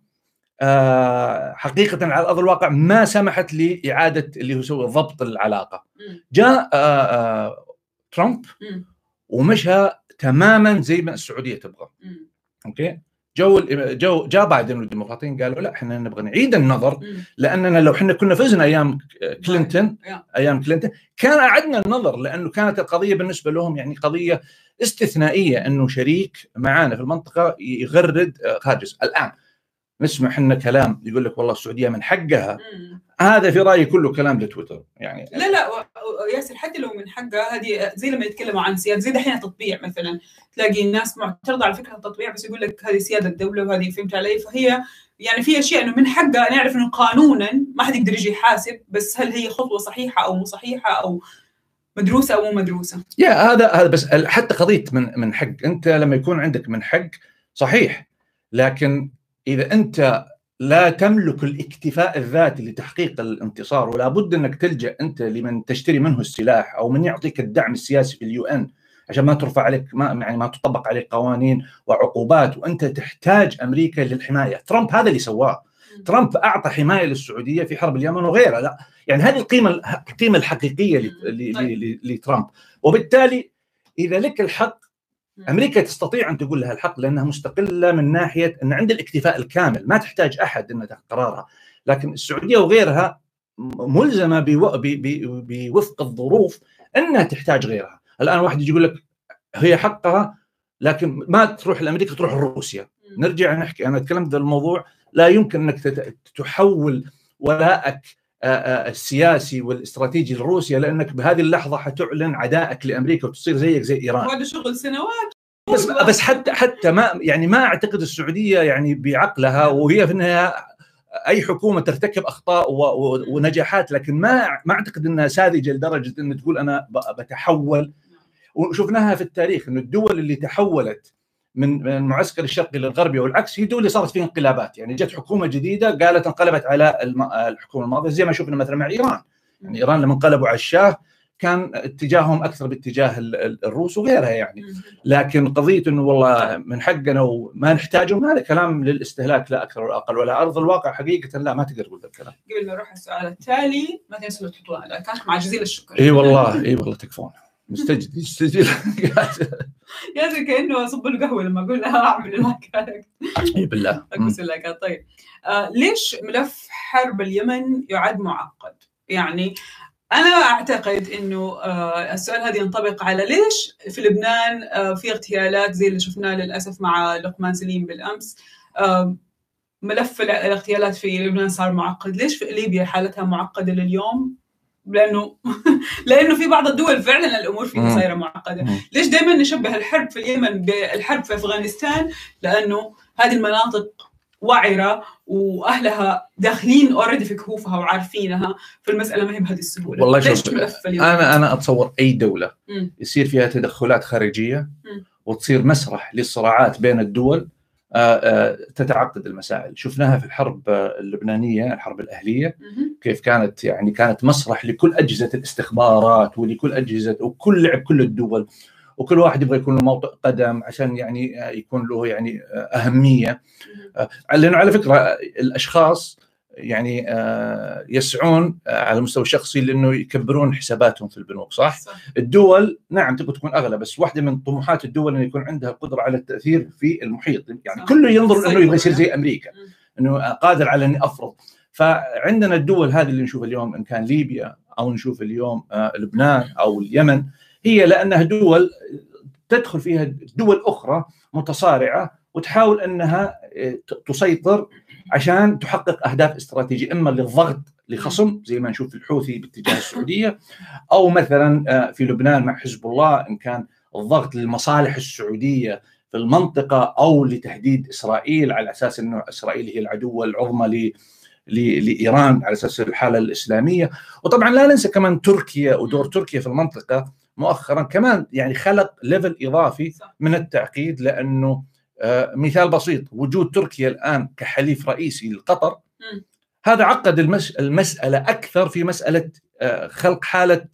حقيقة على أرض الواقع ما سمحت لإعادة اللي هو ضبط العلاقة. جاء ترامب. ومشى تماما زي ما السعودية تبغى. okay جو جو جاء بايدن والديمقراطيين قالوا لا إحنا نبغى نعيد النظر. لأننا لو إحنا كنا فزنا أيام كلينتون يا. أيام كلينتون كان أعدنا النظر لأنه كانت القضية بالنسبة لهم يعني قضية استثنائية إنه شريك معانا في المنطقة يغرد آه، خارج الآن نسمع إحنا كلام يقول لك والله السعودية من حقها. هذا في رأيي كله كلام لتويتر يعني. لا لا ياسر حتى لو من حقها هذه زي لما يتكلموا عن سيادة زي دحين التطبيع مثلا تلاقي الناس معترضة على فكرة التطبيع بس يقول لك هذه سيادة الدولة وهذه فهمت علي؟ فهي يعني في أشياء إنه من حقها نعرف إنه قانونا ما حد يقدر يجي يحاسب بس هل هي خطوة صحيحة أو مو صحيحة أو مدروسة أو مو مدروسة؟ يا هذا هذا بس حتى قضية من من حق أنت لما يكون عندك من حق صحيح لكن إذا أنت لا تملك الاكتفاء الذاتي لتحقيق الانتصار ولا بد أنك تلجأ أنت لمن تشتري منه السلاح أو من يعطيك الدعم السياسي في اليو إن عشان ما ترفع عليك ما يعني ما تطبق عليك قوانين وعقوبات وأنت تحتاج أمريكا للحماية، ترامب هذا اللي سواه، ترامب أعطى حماية للسعودية في حرب اليمن وغيرها، لا يعني هذه القيمة القيمة الحقيقية طيب. لترامب، وبالتالي إذا لك الحق أمريكا تستطيع أن تقول لها الحق لأنها مستقلة من ناحية أن عند الاكتفاء الكامل. ما تحتاج أحد انها تاخذ قرارها. لكن السعودية وغيرها ملزمة بو- ب- ب- بوفق الظروف إنها تحتاج غيرها. الآن واحد يجي يقول لك هي حقها لكن ما تروح لأمريكا تروح لروسيا. نرجع نحكي أنا تكلمت ذا الموضوع لا يمكن أنك تحول ولاءك السياسي والاستراتيجي لروسيا لأنك بهذه اللحظة حتعلن عدائك لأمريكا وتصير زيك زي إيران. وهذا شغل سنوات. بس بس حتى حتى ما يعني ما أعتقد السعودية يعني بعقلها وهي في النهاية أي حكومة ترتكب أخطاء ونجاحات لكن ما ما أعتقد إنها ساذجة لدرجة إن تقول أنا بتحول. وشفناها في التاريخ إنه الدول اللي تحولت من من المعسكر الشرقي للغربي والعكس هي دول اللي صارت فيها انقلابات. يعني جت حكومة جديدة قالت انقلبت على الحكومة الماضية زي ما شفنا مثلا مع إيران. يعني إيران لما انقلبوا على الشاه كان اتجاههم أكثر باتجاه ال- ال- الروس وغيرها يعني. لكن قضية إنه والله من حقنا وما نحتاجهم هذا كلام للاستهلاك لا أكثر ولا أقل ولا أرض الواقع حقيقة لا ما تقدر تقول ذا الكلام. قبل ما نروح السؤال التالي ما تنسوا تحطوا لايكات مع جزيل الشكر. إي والله إي والله تكفون. مستجد يستجد يا زي كأنه أصب له قهوه لما أقول لها أعمل اللايكات أي بالله. اكبس اللايكات طيب. آه ليش ملف حرب اليمن يعد معقد؟ يعني أنا أعتقد إنه آه السؤال هذا ينطبق على ليش في لبنان آه في اغتيالات زي اللي شفناه للأسف مع لقمان سليم بالأمس. آه ملف الاغتيالات في لبنان صار معقد. ليش في ليبيا حالتها معقدة لليوم؟ لأنه لأنه في بعض الدول فعلا الأمور فيها صايرة معقدة. ليش دائما نشبه الحرب في اليمن بالحرب في أفغانستان؟ لأنه هذه المناطق وعرة وأهلها داخلين اوريدي في كهوفها وعارفينها. فالمساله ما هي بهذه السهولة. والله شوف أنا أنا أتصور أي دولة مم. يصير فيها تدخلات خارجية مم. وتصير مسرح للصراعات بين الدول آه، آه، تتعقد المسائل. شفناها في الحرب آه، اللبنانية الحرب الأهلية. مهم. كيف كانت؟ يعني كانت مسرح لكل أجهزة الاستخبارات ولكل أجهزة وكل لعب كل الدول. وكل واحد يبغى يكون له موطئ قدم عشان يعني يكون له يعني أهمية. لأنه على فكرة الأشخاص يعني آه، يسعون آه، على المستوى الشخصي لأنه يكبرون حساباتهم في البنوك صح؟ صح. الدول نعم تبغى تكون أغلى بس واحدة من طموحات الدول إنه يكون عندها القدره على التأثير في المحيط يعني صح. كله ينظر إنه يبغى يصير. زي أمريكا. إنه قادر على إني أفرض فعندنا الدول هذه اللي نشوفها اليوم إن كان ليبيا أو نشوف اليوم آه، لبنان أو اليمن هي لأنها دول تدخل فيها دول أخرى متصارعة وتحاول إنها تسيطر عشان تحقق أهداف استراتيجية إما للضغط لخصم زي ما نشوف الحوثي باتجاه السعودية أو مثلا آه، في لبنان مع حزب الله إن كان الضغط للمصالح السعودية في المنطقة أو لتهديد إسرائيل على أساس إنه إسرائيل هي العدو العظمى لإيران على أساس الحالة الإسلامية وطبعا لا ننسى كمان تركيا ودور تركيا في المنطقة مؤخرا كمان يعني خلق ليفل إضافي. من التعقيد لأنه مثال بسيط وجود تركيا الآن كحليف رئيسي لقطر. هذا عقد المس- المسألة أكثر في مسألة آه، خلق حالة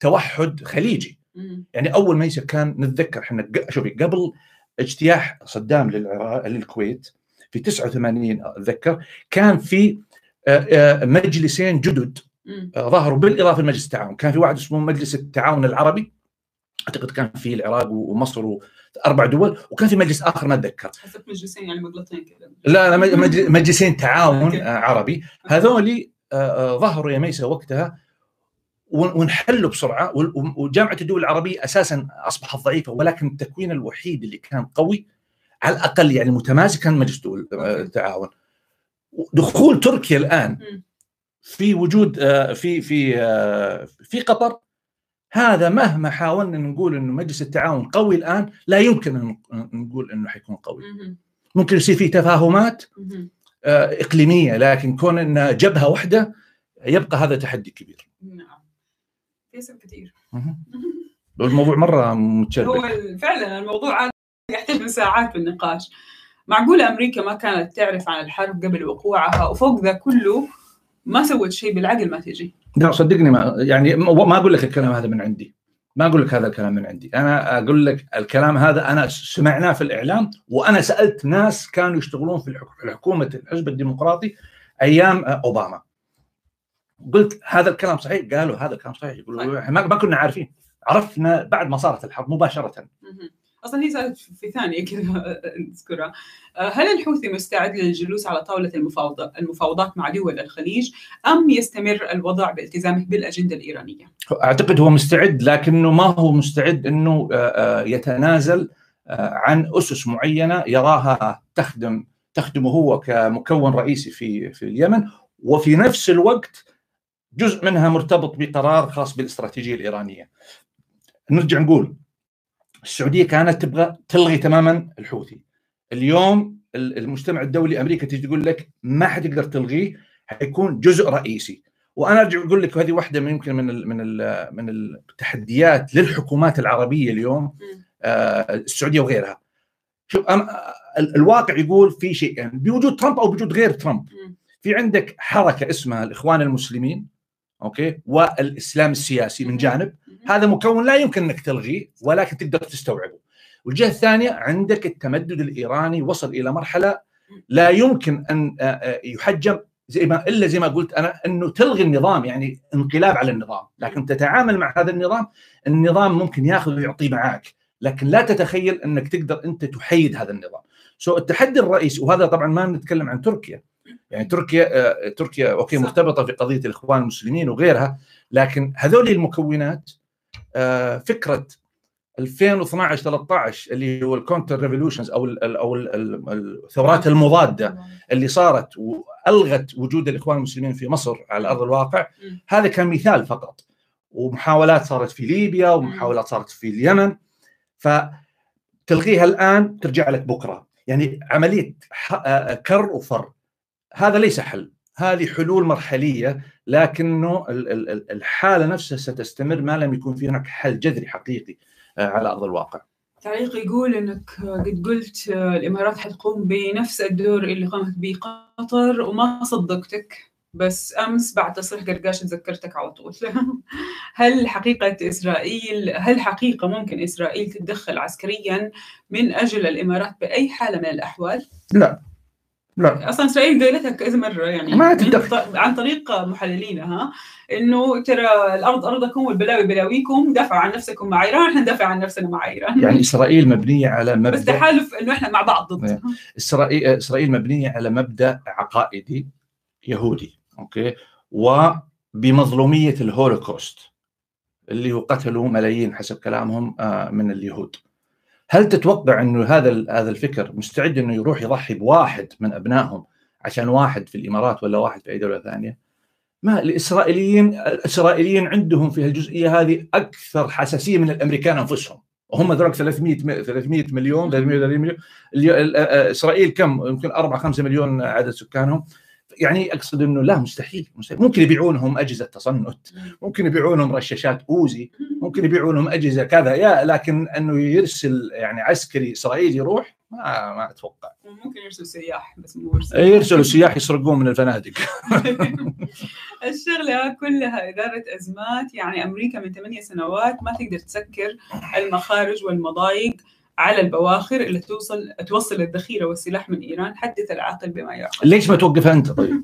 توحد خليجي. يعني أول ما كان نتذكر إحنا شوفي قبل اجتياح صدام للعراق للكويت في 89 أتذكر كان في آه، آه، مجلسين جدد. آه، ظهروا بالإضافة لمجلس التعاون، كان في واحد اسمه مجلس التعاون العربي أعتقد كان في العراق ومصر واربع دول وكان في مجلس آخر ما أتذكر حسب مجلسين يعني مقلطين كذا لا لا مج- مج- مجلسين تعاون. آه، عربي هذول آه، آه، ظهروا يا ميسا وقتها ونحلوا بسرعة وجامعة الدول العربية أساسا أصبحت ضعيفة ولكن التكوين الوحيد اللي كان قوي على الأقل يعني متماسك كان مجلس دول. التعاون دخول تركيا الآن. في وجود في في في قطر هذا مهما حاولنا نقول إنه مجلس التعاون قوي الآن لا يمكن أن نقول إنه حيكون قوي. مم. ممكن يصير في تفاهمات. آه، إقليمية لكن كون ان جبهة واحدة يبقى هذا تحدي كبير. نعم. كثير. الموضوع مرة متشرب هو فعلا الموضوع يحتاج من ساعات في النقاش. معقولة أمريكا ما كانت تعرف عن الحرب قبل وقوعها وفوق ذا كله ما سوت شيء بالعقل ما تجي؟ لا صدقني ما يعني ما أقول لك الكلام هذا من عندي. ما أقول لك هذا الكلام من عندي. أنا أقول لك الكلام هذا أنا سمعناه في الإعلام وأنا سألت ناس كانوا يشتغلون في الحك- في حكومه الحزب الديمقراطي أيام أوباما. قلت هذا الكلام صحيح؟ قالوا هذا الكلام صحيح. يقولوا ما كنا عارفين. عرفنا بعد ما صارت الحرب مباشرة. أصلا هي صارت في ثانية كذا نذكرها آه، هل الحوثي مستعد للجلوس على طاولة المفاوضات المفاوضات مع دول الخليج أم يستمر الوضع بإلتزامه بالأجندة الإيرانية؟ أعتقد هو مستعد لكنه ما هو مستعد إنه آه، آه، يتنازل عن أسس معينة يراها تخدم تخدمه هو كمكون رئيسي في في اليمن وفي نفس الوقت جزء منها مرتبط بقرار خاص بالإستراتيجية الإيرانية. نرجع نقول السعودية كانت تبغى تلغي تماما الحوثي. اليوم ال- المجتمع الدولي أمريكا تيجي تقول لك ما حتقدر تلغيه حيكون جزء رئيسي. وأنا أرجع أقول لك هذه واحدة من يمكن من ال من ال من التحديات للحكومات العربية اليوم آه، السعودية وغيرها. شوف الواقع يقول في شيء يعني بوجود ترامب أو بوجود غير ترامب. في عندك حركة اسمها الإخوان المسلمين أوكي؟ والإسلام السياسي من جانب. هذا مكون لا يمكن إنك تلغيه ولكن تقدر تستوعبه. والجهة الثانية عندك التمدد الإيراني وصل إلى مرحلة لا يمكن أن آه، آه، يحجم زي ما إلا زي ما قلت أنا إنه تلغي النظام يعني انقلاب على النظام. لكن تتعامل مع هذا النظام النظام ممكن ياخذ ويعطي معاك. لكن لا تتخيل إنك تقدر أنت تحيد هذا النظام. so التحدي الرئيسي وهذا طبعا ما نتكلم عن تركيا. يعني تركيا آه، تركيا okay. مرتبطة في قضية الإخوان المسلمين وغيرها لكن هذول المكونات آه، فكرة 2012 13 اللي هو ال counter revolutions أو ال أو ال- ال- الثورات المضادة اللي صارت وألغت وجود الإخوان المسلمين في مصر على أرض الواقع. هذا كان مثال فقط. ومحاولات صارت في ليبيا ومحاولات صارت في اليمن. فتلغيها الآن ترجع لك بكرة. يعني عملية آه، كر وفر. هذا ليس حل. هذه حلول مرحلية لكنه ال- ال- ال- الحالة نفسها ستستمر ما لم يكون في هناك حل جذري حقيقي آه، على أرض الواقع. تعليق يقول إنك قد قلت الإمارات حتقوم بنفس الدور اللي قامت به قطر وما صدقتك بس أمس بعد تصريح قرقاش تذكرتك على طول. هل حقيقة إسرائيل هل حقيقة ممكن إسرائيل تتدخل عسكريا من أجل الإمارات بأي حالة من الأحوال؟ لا. لا. أصلا إسرائيل قالتها كذا مرة يعني ما عن طريق محللينها إنه ترى الأرض أرضكم والبلاوي بلاويكم دافعوا عن نفسكم مع إيران إحنا ندافع عن نفسنا مع إيران. يعني إسرائيل مبنية على بس مبدا تحالف إنه إحنا مع بعض ضد. اسرائيل إسرائيل مبنية على مبدأ عقائدي يهودي okay؟ وبمظلومية الهولوكوست اللي هو قتلوا ملايين حسب كلامهم آه، من اليهود. هل تتوقع إنه هذا هذا الفكر مستعد إنه يروح يضحي بواحد من أبنائهم عشان واحد في الإمارات ولا واحد في أي دولة ثانية؟ ما الإسرائيليين الإسرائيليين عندهم في الجزئيه هذه أكثر حساسية من الأمريكان أنفسهم. وهم ذلك 300 م- 300 مليون 330 مليون. ال- آه، إسرائيل كم؟ يمكن 4 5 مليون عدد سكانهم. يعني أقصد إنه لا مستحيل, مستحيل. ممكن يبيعونهم أجهزة تصنت ممكن يبيعونهم رشاشات أوزي ممكن يبيعونهم أجهزة كذا يا لكن إنه يرسل يعني عسكري إسرائيلي يروح ما ما أتوقع. ممكن يرسلوا سياح بس مو يرسلوا يرسلوا سياح يسرقون من الفنادق. الشغلة كلها إدارة أزمات يعني أمريكا من ثمانية سنوات ما تقدر تسكر المخارج والمضايق. على البواخر اللي توصل توصل الذخيرة والسلاح من إيران حدث العاقل بما يعقل ليش ما توقف أنت طيب؟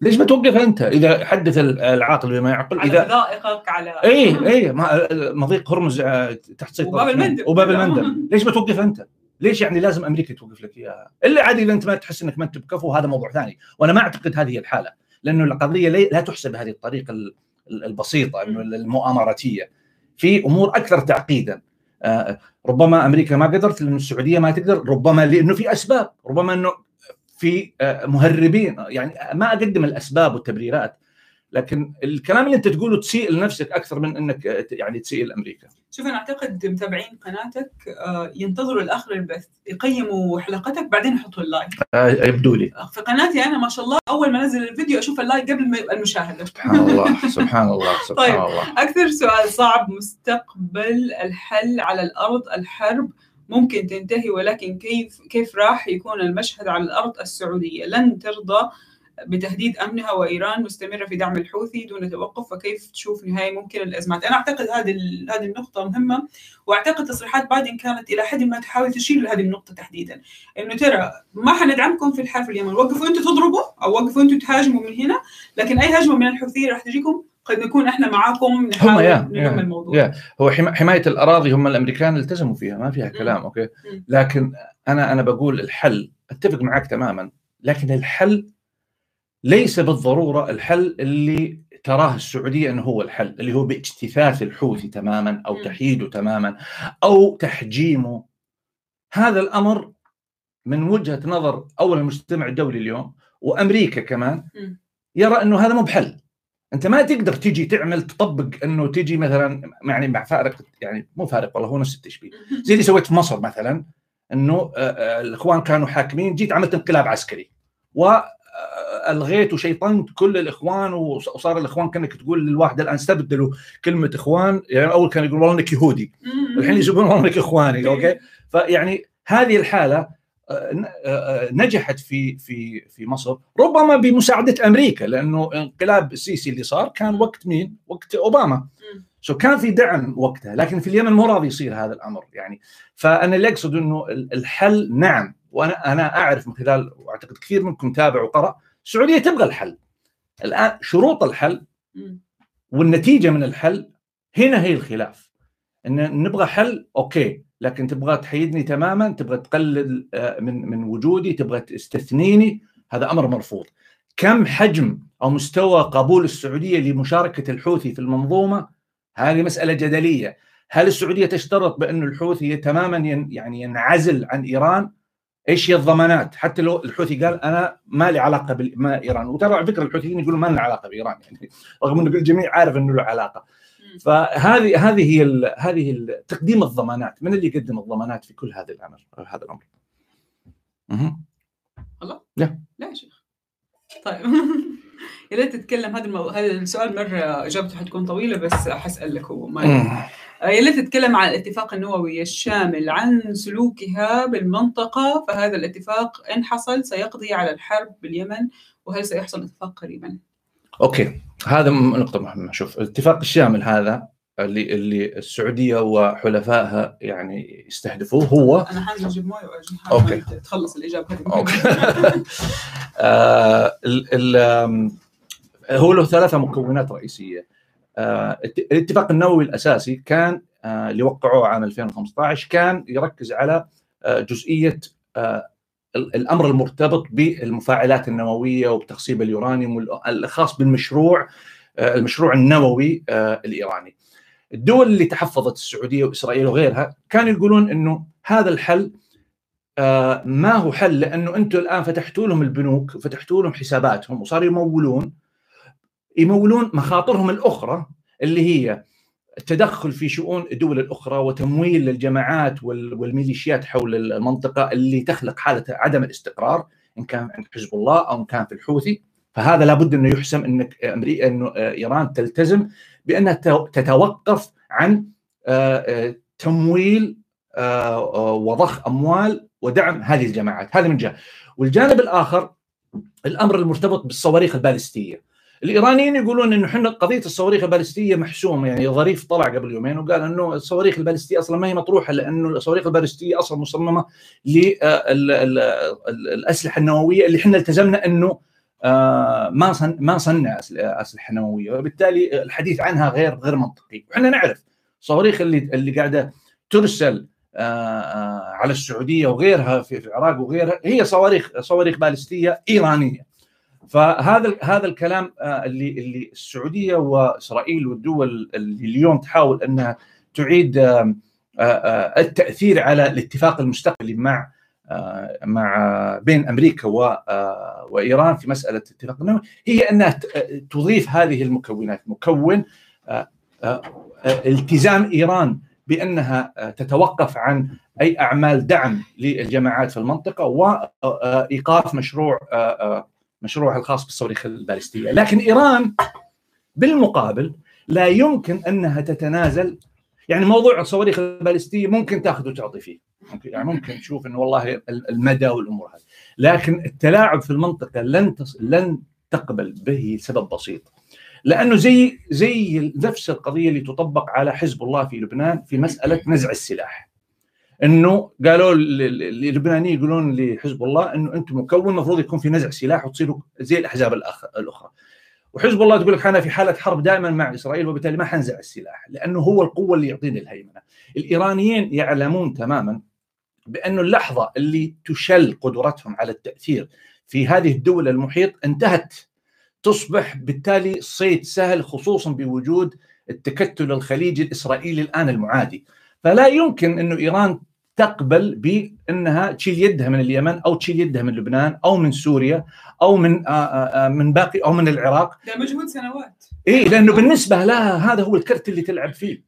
ليش ما توقف أنت؟ إذا حدث العاقل بما يعقل على اذا ذائقك على إيه ما- مضيق هرمز آه، تحت سيطرة وباب المندب. وباب المندب ليش ما توقف أنت؟ ليش يعني لازم أمريكا توقف لك إياها؟ إلا عاد إذا أنت ما تحس إنك ما انت بكفو هذا موضوع ثاني، وأنا ما أعتقد هذه هي الحالة، لأنه القضية لي- لا تحسب بهذه الطريقة ال- ال- البسيطة إنه المؤامراتية. في أمور أكثر تعقيدا. ربما أمريكا ما قدرت لأنه السعودية ما تقدر، ربما لأنه في أسباب، ربما إنه في آه، مهربين يعني ما أقدم الأسباب والتبريرات لكن الكلام اللي أنت تقوله تسيء لنفسك أكثر من إنك آه، يعني تسيء لأمريكا. شوف أنا أعتقد متابعين قناتك آه، ينتظروا الآخر البث يقيموا حلقتك بعدين يحطوا اللايك. آه، يبدو لي. في قناتي أنا ما شاء الله أول ما أنزل الفيديو أشوف اللايك قبل ما- المشاهدة. سبحان الله سبحان الله سبحان طيب. الله. أكثر سؤال صعب مستقبل الحل على الأرض الحرب ممكن تنتهي ولكن كيف كيف راح يكون المشهد على الأرض السعودية؟ لن ترضى بتهديد أمنها وإيران مستمرة في دعم الحوثي دون توقف فكيف تشوف نهاية ممكن الأزمات أنا أعتقد هذه هذه النقطة مهمة وأعتقد تصريحات بايدن كانت إلى حد ما تحاول تشير لهذه النقطة تحديدا. إنه ترى ما حندعمكم في الحرب في اليمن وقفوا أنتم تضربوا أو وقفوا أنتم تهاجموا من هنا لكن أي هجمة من الحوثيين راح تجيكم قد نكون إحنا معاكم نحاول يا- نلم الموضوع. يا. هو حما- حماية الأراضي هم الأمريكان التزموا فيها ما فيها كلام أوكي؟ مم. لكن أنا أنا بقول الحل أتفق معك تماما لكن الحل ليس بالضرورة الحل اللي تراه السعودية إنه هو الحل اللي هو باجتثاث الحوثي تماما أو. تحييده تماما أو تحجيمه. هذا الأمر من وجهة نظر أول المجتمع الدولي اليوم وأمريكا كمان. يرى إنه هذا مو بحل. أنت ما تقدر تيجي تعمل تطبق إنه تيجي مثلا يعني مع فارق يعني مو فارق والله هو نفس التشبيه. زي اللي سويت في مصر مثلا إنه آه، آه، الإخوان كانوا حاكمين جيت عملت انقلاب عسكري. والغيت وشيطنت كل الإخوان وص- وصار الإخوان كأنك تقول للواحد الآن استبدلوا كلمة إخوان يعني اول كانوا يقولون والله إنك يهودي. الحين يقولون والله إنك إخواني okay فيعني هذه الحالة آه، ن- آه، نجحت في في في مصر ربما بمساعدة أمريكا لأنه انقلاب السيسي اللي صار كان وقت مين؟ وقت أوباما. so كان في دعم وقتها لكن في اليمن مو راضي يصير هذا الأمر يعني فأنا اللي اقصد إنه ال- الحل نعم وأنا أنا أعرف من خلال وأعتقد كثير منكم تابع وقرأ السعودية تبغى الحل. الآن شروط الحل. والنتيجة من الحل هنا هي الخلاف. إن نبغى حل okay لكن تبغى تحيدني تماما تبغى تقلل آه، من من وجودي تبغى تستثنيني هذا أمر مرفوض. كم حجم أو مستوى قبول السعودية لمشاركة الحوثي في المنظومة؟ هذه مسألة جدلية. هل السعودية تشترط بأن الحوثي تماما يعني ينعزل عن إيران؟ إيش هي الضمانات؟ حتى لو الحوثي قال أنا ما لي علاقة بما إيران. وترى على فكرة الحوثيين يقولون ما لنا علاقة بإيران يعني رغم انه الجميع عارف إنه له علاقة. فهذه هذه هي ال- هذه ال- تقديم الضمانات. من اللي يقدم الضمانات في كل هذا الأمر؟ هذا الأمر. مهم. لا يا شيخ. طيب. يا ريت تتكلم. هذا المو... هذا السؤال مرة إجابته حتكون طويلة بس حسالك هو. ما ريت تتكلم عن الاتفاق النووي الشامل عن سلوكها بالمنطقة فهذا الاتفاق إن حصل سيقضي على الحرب باليمن وهل سيحصل اتفاق قريبا؟ okay هذا نقطة مهمة شوف الاتفاق الشامل هذا اللي اللي السعودية وحلفائها يعني يستهدفوه هو أنا حانزل أجيب مويه واجي okay. تخلص الإجابة هذه okay آه، ال- ال- هو له ثلاثة مكونات رئيسية الت- الاتفاق النووي الأساسي كان آه، اللي وقعوه عام 2015 كان يركز على آه، جزئية آه، ال- الأمر المرتبط بالمفاعلات النووية وبتخصيب اليورانيوم الخاص بالمشروع آه، المشروع النووي آه، الإيراني. الدول اللي تحفظت السعودية وإسرائيل وغيرها كانوا يقولون أنه هذا الحل آه، ما هو حل لأنه أنتم الآن فتحتوا لهم البنوك فتحتوا لهم حساباتهم وصاروا يمولون يمولون مخاطرهم الأخرى اللي هي التدخل في شؤون الدول الأخرى وتمويل للجماعات وال- والميليشيات حول المنطقة اللي تخلق حالة عدم الاستقرار إن كان عند حزب الله أو إن كان في الحوثي. فهذا لابد إنه يحسم إنك أمريكا انه إيران تلتزم بأنها تو- تتوقف عن آه، آه، تمويل آه، وضخ أموال ودعم هذه الجماعات. هذا من جهة. والجانب الآخر الأمر المرتبط بالصواريخ البالستية. الإيرانيين يقولون إنه إحنا قضية الصواريخ البالستية محسومة يعني ظريف طلع قبل يومين وقال إنه الصواريخ البالستية أصلا ما هي مطروحة لأنه الصواريخ البالستية أصلا مصممة للاسلحه النووية اللي إحنا التزمنا إنه آه، ما ما صنع أسلحة نووية وبالتالي الحديث عنها غير غير منطقي. وحنا نعرف الصواريخ اللي اللي قاعدة ترسل آه، آه، على السعودية وغيرها في العراق وغيرها هي صواريخ صواريخ بالستية إيرانية. فهذا هذا الكلام آه، اللي اللي السعودية وإسرائيل والدول اللي اليوم تحاول أنها تعيد آه، آه، التأثير على الاتفاق المستقبلي مع مع بين أمريكا وإيران في مسألة الاتفاق النووي هي أنها تضيف هذه المكونات. مكون التزام إيران بأنها تتوقف عن أي أعمال دعم للجماعات في المنطقة وايقاف مشروع مشروعها الخاص بالصواريخ البالستية، لكن إيران بالمقابل لا يمكن أنها تتنازل. يعني موضوع الصواريخ البالستية ممكن تأخذ وتعطي فيه. يعني ممكن تشوف إنه والله المدى والأمور هذه. لكن التلاعب في المنطقة لن تص... لن تقبل به لسبب بسيط. لأنه زي زي نفس القضية اللي تطبق على حزب الله في لبنان في مسألة نزع السلاح. إنه قالوا ال- ال- اللبنانيين يقولون لحزب الله إنه أنتم مكون المفروض يكون في نزع سلاح وتصيروا زي الأحزاب الأخرى. وحزب الله تقول لك أنا في حالة حرب دائما مع إسرائيل وبالتالي ما حنزع السلاح لأنه هو القوة اللي يعطيني الهيمنة. الإيرانيين يعلمون تماما بأنه اللحظة اللي تشل قدرتهم على التأثير في هذه الدول المحيط انتهت. تصبح بالتالي صيد سهل خصوصا بوجود التكتل الخليجي الإسرائيلي الآن المعادي. فلا يمكن إنه إيران تقبل بأنها تشيل يدها من اليمن أو تشيل يدها من لبنان أو من سوريا أو من آآ آآ من باقي أو من العراق. ده مجهود سنوات. اي لأنه بالنسبة لها هذا هو الكرت اللي تلعب فيه.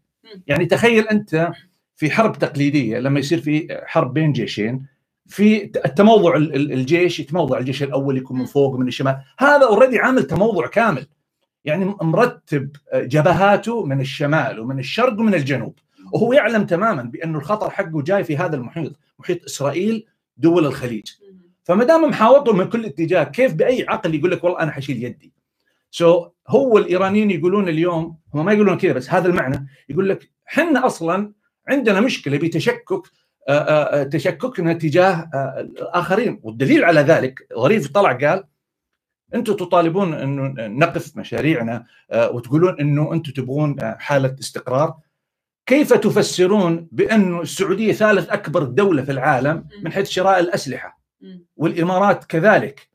يعني تخيل أنت في حرب تقليدية لما يصير في حرب بين جيشين في التموضع ال- ال- الجيش يتموضع الجيش الأول يكون من فوق ومن الشمال. هذا already عامل تموضع كامل. يعني مرتب جبهاته من الشمال ومن الشرق ومن الجنوب. وهو يعلم تماما بانه الخطر حقه جاي في هذا المحيط محيط إسرائيل دول الخليج. فما دام محاوطه من كل اتجاه كيف بأي عقل يقول لك والله أنا حشيل يدي؟ so so, هو الإيرانيين يقولون اليوم هم ما يقولون كذا بس هذا المعنى يقول لك حنا أصلا عندنا مشكلة بتشكك آه، آه، تشككنا تجاه آه، الآخرين. والدليل على ذلك ظريف طلع قال أنتم تطالبون انه نقف مشاريعنا آه، وتقولون أنه أنتم تبغون آه، حالة استقرار. كيف تفسرون بانه السعودية ثالث أكبر دولة في العالم من حيث شراء الأسلحة؟ والإمارات كذلك.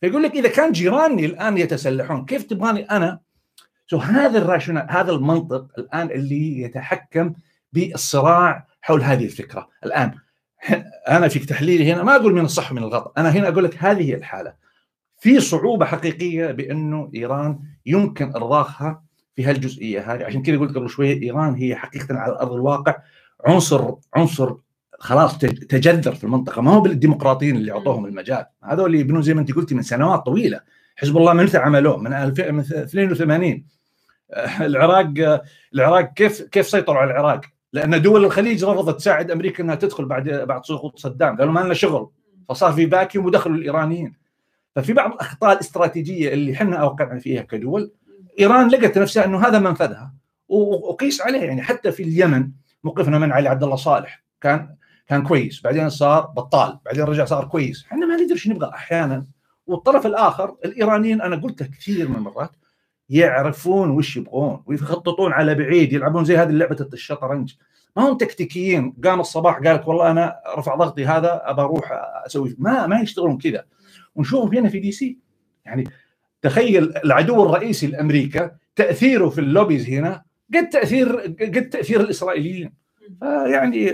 فيقول لك إذا كان جيراني الآن يتسلحون كيف تبغاني أنا؟ so هذا ال rationale هذا المنطق الآن اللي يتحكم بالصراع حول هذه الفكرة. الآن أنا في تحليلي هنا ما أقول من الصح ومن الغلط أنا هنا أقول لك هذه هي الحالة. في صعوبة حقيقية بأنه إيران يمكن إرضاخها في هالجزئية هذه. عشان كذا قلت قبل شوية إيران هي حقيقة على أرض الواقع عنصر عنصر خلاص تجذر في المنطقة. ما هو بالديمقراطيين اللي أعطوهم المجال. هذول اللي يبنون زي ما أنت قلتي من سنوات طويلة. حزب الله من متى عملوه؟ من 82 آه، العراق العراق كيف كيف سيطروا على العراق؟ لأن دول الخليج رفضت تساعد أمريكا إنها تدخل بعد بعد سقوط صدام. قالوا ما لنا شغل. فصار في باكيوم ودخلوا الإيرانيين. ففي بعض الأخطاء الاستراتيجية اللي إحنا أوقعنا فيها كدول إيران لقت نفسها إنه هذا منفذها. وقيس عليه يعني حتى في اليمن موقفنا من علي عبد الله صالح كان كان كويس. بعدين صار بطال بعدين رجع صار كويس. إحنا ما ندري إيش نبغى أحيانا. والطرف الآخر الإيرانيين أنا قلتها كثير من المرات يعرفون وش يبغون ويخططون على بعيد يلعبون زي هذه لعبه الشطرنج. ما هم تكتيكيين. قام الصباح قال لك والله أنا رفع ضغطي هذا أبى أروح أسوي ما ما يشتغلون كذا. ونشوف هنا في DC. يعني تخيل العدو الرئيسي لامريكا تأثيره في ال lobbies هنا قد تاثير قد تأثير الإسرائيليين. فيعني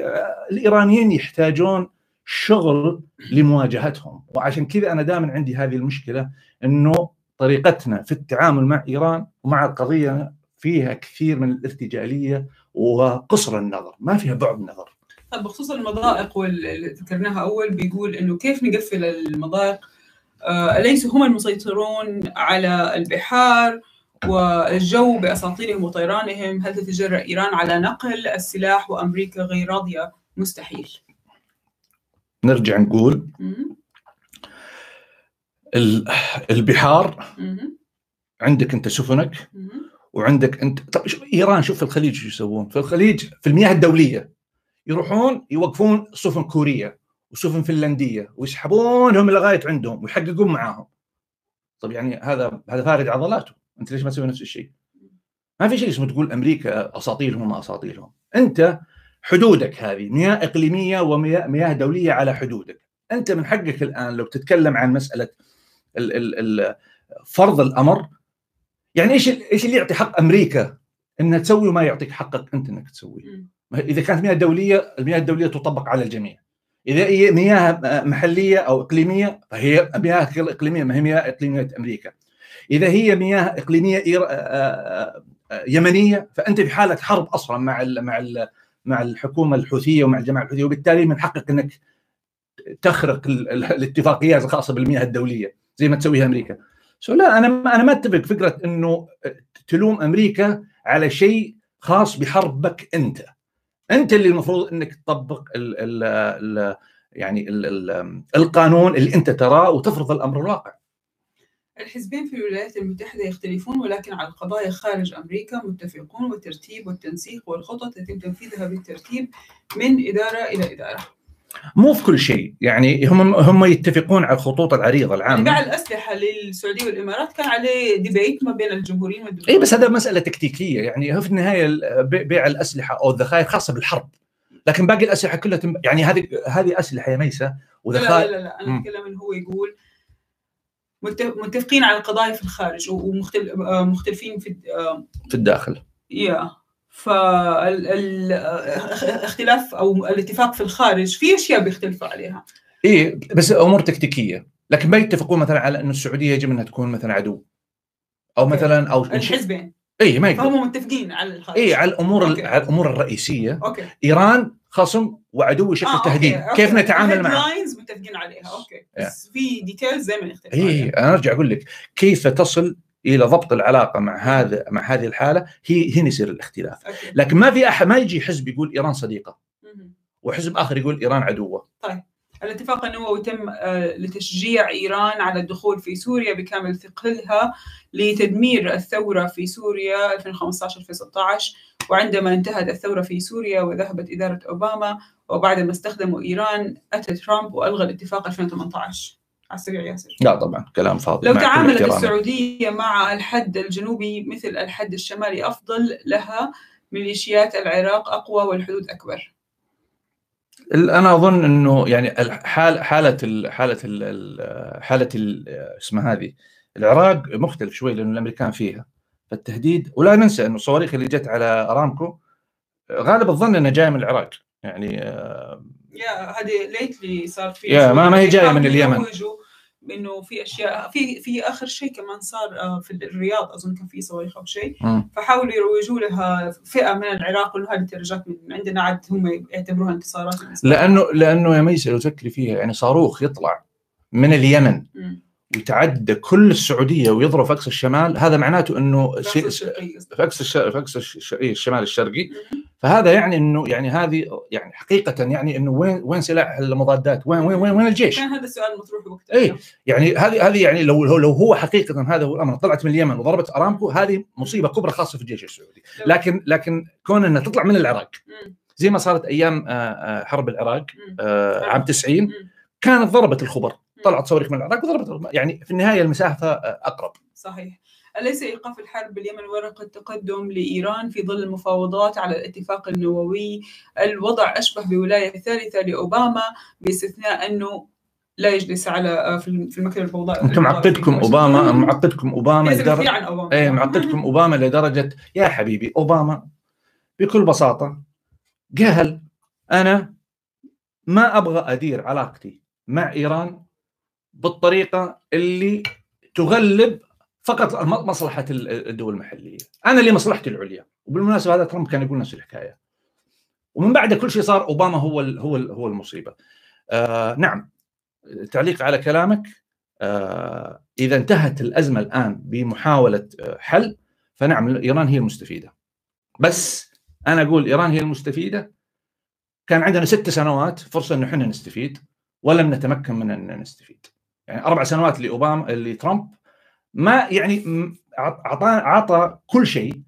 الإيرانيين يحتاجون شغل لمواجهتهم. وعشان كذا أنا دائما عندي هذه المشكلة إنه طريقتنا في التعامل مع إيران ومع القضية فيها كثير من الارتجالية وقصر النظر ما فيها بعد نظر. طيب بخصوص المضائق واللي ذكرناها أول بيقول إنه كيف نقفل المضائق آه، أليسوا هم المسيطرون على البحار والجو بأساطيلهم وطيرانهم؟ هل تتجرأ إيران على نقل السلاح وأمريكا غير راضية؟ مستحيل. نرجع نقول البحار عندك أنت سفنك وعندك أنت طب إيران شوف في الخليج شو يسوون. في الخليج في المياه الدولية يروحون يوقفون سفن كوريه وسفن فنلندية ويسحبونهم لغاية عندهم ويحققون معاهم. طب يعني هذا هذا فارد عضلاته. أنت ليش ما تسوي نفس الشيء؟ ما في شيء اسمه تقول أمريكا اساطيلهم وما اساطيلهم أنت حدودك هذه مياه إقليمية ومياه مياه دولية على حدودك. أنت من حقك الآن لو تتكلم عن مسألة ال ال ال فرض الأمر يعني إيش إيش اللي يعطي حق أمريكا انها تسوي وما يعطيك حقك أنت إنك تسوي إذا كانت مياه دولية المياه الدولية تطبق على الجميع. إذا هي مياه محلية أو إقليمية فهي مياه إقليمية ما هي مياه إقليمية أمريكا. إذا هي مياه إقليمية يمنية فأنت في حالة حرب أصلا مع ال مع ال مع الحكومة الحوثية ومع الجماعة الحوثية وبالتالي من حقك إنك تخرق الاتفاقيات الخاصة بالمياه الدولية زي ما تسويها أمريكا. سو لا أنا أنا ما أتفق فكرة إنه تلوم أمريكا على شيء خاص بحربك أنت. انت اللي المفروض انك تطبق ال ال ال يعني ال ال القانون اللي انت تراه وتفرض الامر الواقع. الحزبين في الولايات المتحدة يختلفون ولكن على القضايا خارج أمريكا متفقون والترتيب والتنسيق والخطط يتم تنفيذها بالترتيب من إدارة إلى إدارة. مو في كل شيء. يعني هم هم يتفقون على الخطوط العريضة العامة. بيع يعني الأسلحة للسعودية والإمارات كان عليه ديبيت ما بين الجمهوريين والدكتورين اي بس هذا مسألة تكتيكية. يعني هو في النهاية بيع الأسلحة أو الذخائر خاصة بالحرب. لكن باقي الأسلحة كلها تم... يعني هذه هذه أسلحة يا ميسه وذخائر لا لا لا, أنا أتكلم انه هو يقول متفقين على القضايا في الخارج ومختلفين في في الداخل. yeah. فالاختلاف أو الاتفاق في الخارج في أشياء بيختلفوا عليها. إيه بس أمور تكتيكية. لكن ما يتفقون مثلا على إنه السعودية يجب أنها تكون مثلا عدو. أو مثلا أو الحزبين اي ما يقدر. فهم متفقين على الخارج. اي على الأمور okay. على الأمور الرئيسية. okay. إيران خصم وعدو بشكل آه، تهديد. okay. كيف نتعامل معه؟ lines متفقين عليها. okay. بس في details زي ما يختلف اي أنا أرجع أقول لك كيف تصل إلى ضبط العلاقة مع هذا مع هذه الحالة هي هنا يصير الاختلاف. لكن ما في احد ما يجي حزب يقول إيران صديقة. وحزب آخر يقول إيران عدوة. طيب. الاتفاق النووي تم آه، لتشجيع إيران على الدخول في سوريا بكامل ثقلها لتدمير الثورة في سوريا 2015 2016 وعندما انتهت الثورة في سوريا وذهبت إدارة أوباما وبعد ما استخدموا إيران اتى ترامب وألغى الاتفاق 2018 على السريع ياسر لا طبعا كلام فاضي. لو تعاملت. السعودية مع الحد الجنوبي مثل الحد الشمالي أفضل لها ميليشيات العراق أقوى والحدود أكبر. أنا أظن إنه يعني الحال حالة ال حالة ال حالة ال اسمها هذه؟ العراق مختلف شوي لأنه الأمريكان فيها. فالتهديد ولا ننسى إنه الصواريخ اللي جت على أرامكو غالب الظن انها جاية من العراق. يعني آه، يا هذه ليتلي صار في يا، ما- ما هي جاية من اليمن. إنه في أشياء في في آخر شيء كمان صار آه، في الرياض أظن كان في صواريخ أو شيء. فحاولوا يروجوا لها فئة من العراق انه هذه ترجات من عندنا عاد هم يعتبروها انتصارات. لأنه لأنه يا ميسة لو تفكري فيها يعني صاروخ يطلع من اليمن مم. ويتعدى كل السعودية ويضرب في اقصى الشمال هذا معناته إنه الشرقي. في اقصى الش... في اقصى الش... إيه، الشمال الشرقي فهذا يعني إنه يعني هذه يعني حقيقة يعني إنه وين وين سلاح المضادات؟ وين وين وين, وين الجيش؟ كان هذا السؤال مطروح وقتها إيه. يعني هذه هذه يعني لو لو هو حقيقة هذا هو الأمر طلعت من اليمن وضربت أرامكو هذه مصيبة كبرى خاصة في الجيش السعودي، لكن لكن كون إنها تطلع من العراق. زي ما صارت أيام آه، آه، حرب العراق. آه، عام 90 مم. كانت ضربت الخبر طلعت صواريخ من العراق وضربت يعني في النهاية المسافه أقرب صحيح أليس إيقاف الحرب باليمن ورقة تقدم لإيران في ظل المفاوضات على الاتفاق النووي؟ الوضع أشبه بولاية ثالثة لأوباما باستثناء أنه لا يجلس على في في المكتب الفوضى. أنتم معقدكم أوباما. معقدكم أوباما كثير عن أوباما. إيه معقدكم أوباما لدرجه يا حبيبي أوباما بكل بساطة قال أنا ما أبغى أدير علاقتي مع إيران بالطريقة اللي تغلب فقط مصلحة ال- الدول المحلية، أنا اللي مصلحتي العليا، وبالمناسبة هذا ترامب كان يقول نفس الحكاية. ومن بعد كل شيء صار أوباما هو ال هو ال هو المصيبة. آه نعم تعليق على كلامك آه إذا انتهت الأزمة الآن بمحاولة آه، حل فنعم إيران هي المستفيدة. بس أنا أقول إيران هي المستفيدة كان عندنا ست سنوات فرصة انه إحنا نستفيد ولم نتمكن من إن نستفيد. يعني أربع سنوات لأوباما لترامب ما يعني اعطى اعطى كل شيء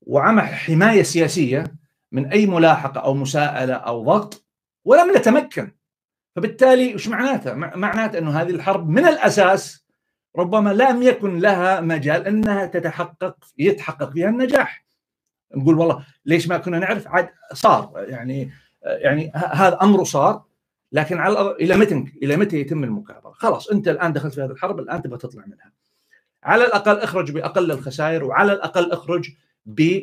وعمل حماية سياسية من أي ملاحقة أو مساءلة أو ضغط ولم نتمكن فبالتالي إيش معناته؟ مع- معناته أنه هذه الحرب من الأساس ربما لم يكن لها مجال أنها تتحقق يتحقق فيها النجاح. نقول والله ليش ما كنا نعرف عاد صار يعني يعني هذا امره صار لكن على إلى متى إلى متى يتم المكابرة؟ خلاص أنت الآن دخلت في هذه الحرب الآن تبغى تطلع منها. على الأقل اخرج بأقل الخسائر وعلى الأقل اخرج ب